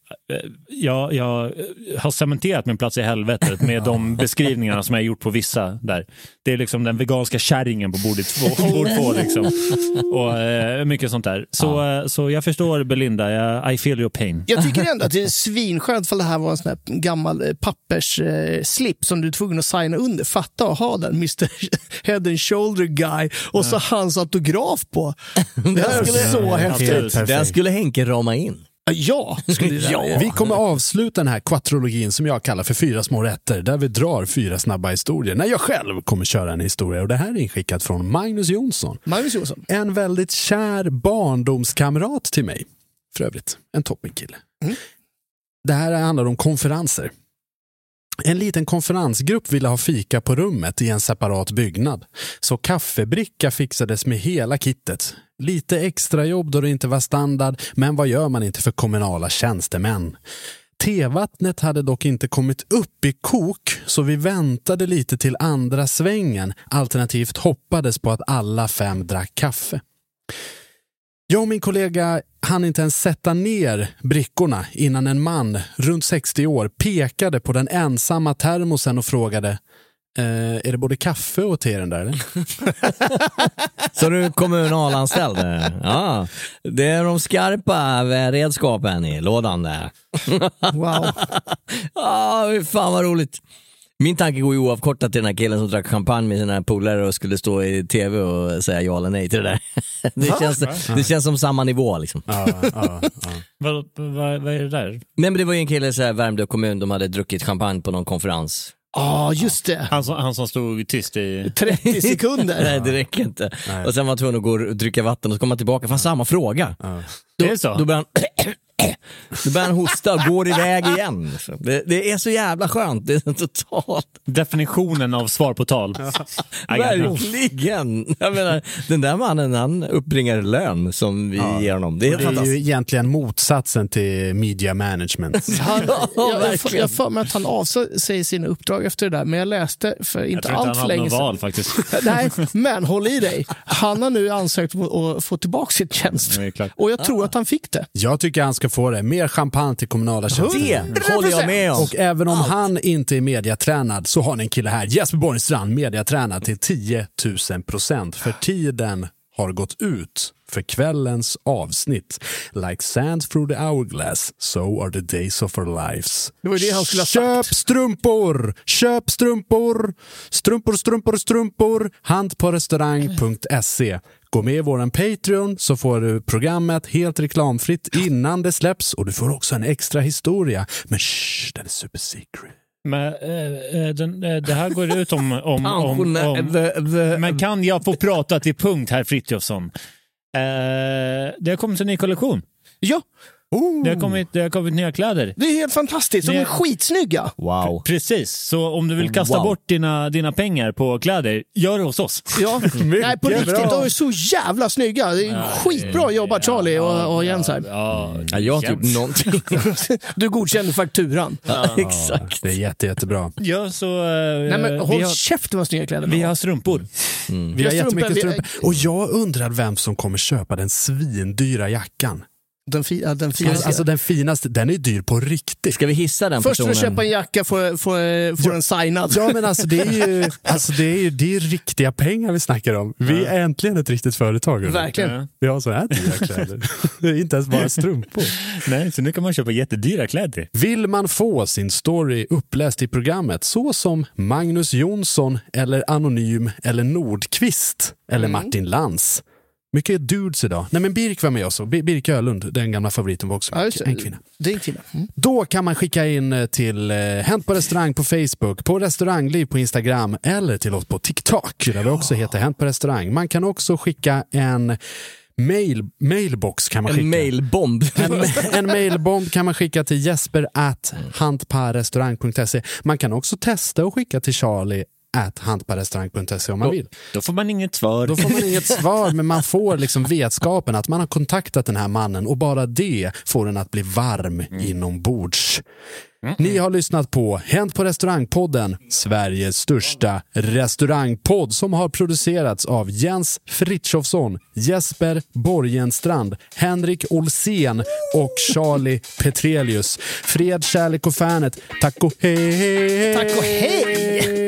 jag, jag har cementerat min plats i helvetet med de beskrivningarna som jag gjort på vissa där. Det är liksom den veganska kärringen på bordet två. Bord två liksom. Och eh, mycket sånt där. Så, eh, så jag förstår Belinda, jag, I feel your pain. Jag tycker ändå att det är svinskönt för det här var en sån här gammal eh, pappersslip eh, som du är tvungen att signa under. Fatta att ha den Mr Head and Shoulder Guy och så hans autograf på. Det här är så häftigt. Den skulle Henke rama in. Ja, ja. Vi kommer avsluta den här quattrologin som jag kallar för fyra små rätter, där vi drar fyra snabba historier. När jag själv kommer köra en historia och det här är inskickat från Magnus Jonsson. Magnus Jonsson. En väldigt kär barndomskamrat till mig. För övrigt, en toppenkille. Det här handlar om konferenser. En liten konferensgrupp ville ha fika på rummet i en separat byggnad. Så kaffebricka fixades med hela kittet. Lite extra jobb då det inte var standard, men vad gör man inte för kommunala tjänstemän? Tevattnet hade dock inte kommit upp i kok, så vi väntade lite till andra svängen, alternativt hoppades på att alla fem drack kaffe. Jag och min kollega hann inte ens sätta ner brickorna innan en man, runt 60 år, pekade på den ensamma termosen och frågade eh, är det både kaffe och te i den där? Eller? Så du är kommunalanställd? Ja, det är de skarpa redskapen i lådan där. Wow. Ja, fan vad roligt. Min tanke går ju oavkortat till den här killen som drack champagne med sina polare och skulle stå i tv och säga ja eller nej till det där. Det känns, det känns som samma nivå liksom. Ja, ja, ja. Vad, vad, vad är det där? Nej men det var ju en kille i Värmdö kommun, de hade druckit champagne på någon konferens. Ja, just det. Han som, han som stod tyst i... 30 sekunder. Nej det räcker inte. Och sen var han tvungen att gå och dricka vatten och så kom han tillbaka, fan samma fråga. Då, är det så? Då börjar han då börjar han hosta och går iväg igen. Det, det är så jävla skönt. Det är totalt... Definitionen av svar på tal. Verkligen. Jag menar, den där mannen han uppbringar lön som vi ger honom. Det är Det är ju egentligen motsatsen till media management. Han, Ja, jag jag för mig att han avsäger sina uppdrag efter det där, men jag läste för inte allt för länge sedan. val faktiskt. Nej, men håll i dig. Han har nu ansökt om att få tillbaka sitt tjänst. Och jag tror att han fick det. Jag tycker han ska få det. Mer champagne till kommunala tjänstemän. Det håller jag med om. Och även om han inte är mediatränad så har ni en kille här, Jesper Borgstrand, mediatränad till 10 000 procent. För tiden har gått ut för kvällens avsnitt. Like sand through the hourglass, so are the days of our lives. Det var det han skulle ha Köp sagt. strumpor! Köp strumpor! Strumpor, strumpor, strumpor! Handpårestaurang.se Gå med i våran Patreon så får du programmet helt reklamfritt innan det släpps och du får också en extra historia. Men shh, den är super secret. Men, eh, den, eh, det här går ut om... om, om, om the- the- men kan jag få prata till punkt, herr Frithiofsson? Eh, det har kommit en ny kollektion. Ja, Det, har kommit, det har kommit nya kläder. det är helt fantastiskt. De är skitsnygga. Wow. Precis, så om du vill kasta Wow. bort dina, dina pengar på kläder, gör det hos oss. Ja. Nej, på riktigt. bra. De är så jävla snygga. Det är skitbra jobbat Charlie och, och Jens här. Ja, Ja, jag har inte gjort någonting. Du godkände fakturan. Ja, exakt. Det är jätte, jättebra. Ja, så... eh, Nej, men håll har, käften vad snygga kläder vi har strumpor. Vi har jättemycket strumpor. Och jag undrar vem som kommer köpa den svindyra jackan. Den, fi, ja, den finaste. Alltså den finaste, den är dyr på riktigt. Ska vi hissa den Först personen? du köpa en jacka får, får, får den signad. Ja men alltså det är ju, alltså, det är ju det är riktiga pengar vi snackar om. Vi är äntligen ett riktigt företag. Verkligen. Vi har så här dyra kläder. Det är inte ens bara strumpor. Nej, så nu kan man köpa jättedyra kläder. Vill man få sin story uppläst i programmet så som Magnus Jonsson eller Anonym eller Nordqvist eller Martin Lantz. Mycket dudes idag. Nej men Birk var med också. Bir- Birk Ölund, den gamla favoriten var också Ja, just det. en kvinna. Det är en kvinna. Mm. Då kan man skicka in eh, till eh, Hänt på restaurang på Facebook, på restaurangliv på Instagram eller till oss på TikTok där vi också heter Hänt på restaurang. Man kan också skicka en mail, mailbox kan man skicka. En mailbomb. En, en mailbomb kan man skicka till jesper at hantparrestaurang.se. Man kan också testa och skicka till charlie at hantparrestaurang.se om man vill. Då får man inget svar. Då får man inget svar, men man får liksom vetskapen att man har kontaktat den här mannen och bara det får en att bli varm inombords. Ni har lyssnat på Hänt på restaurangpodden, Sveriges största restaurangpodd som har producerats av Jens Fritjofsson, Jesper Borgenstrand, Henrik Olsén och Charlie Petrelius. Fred, kärlek och fanet. Tack och hej! Tack och hej!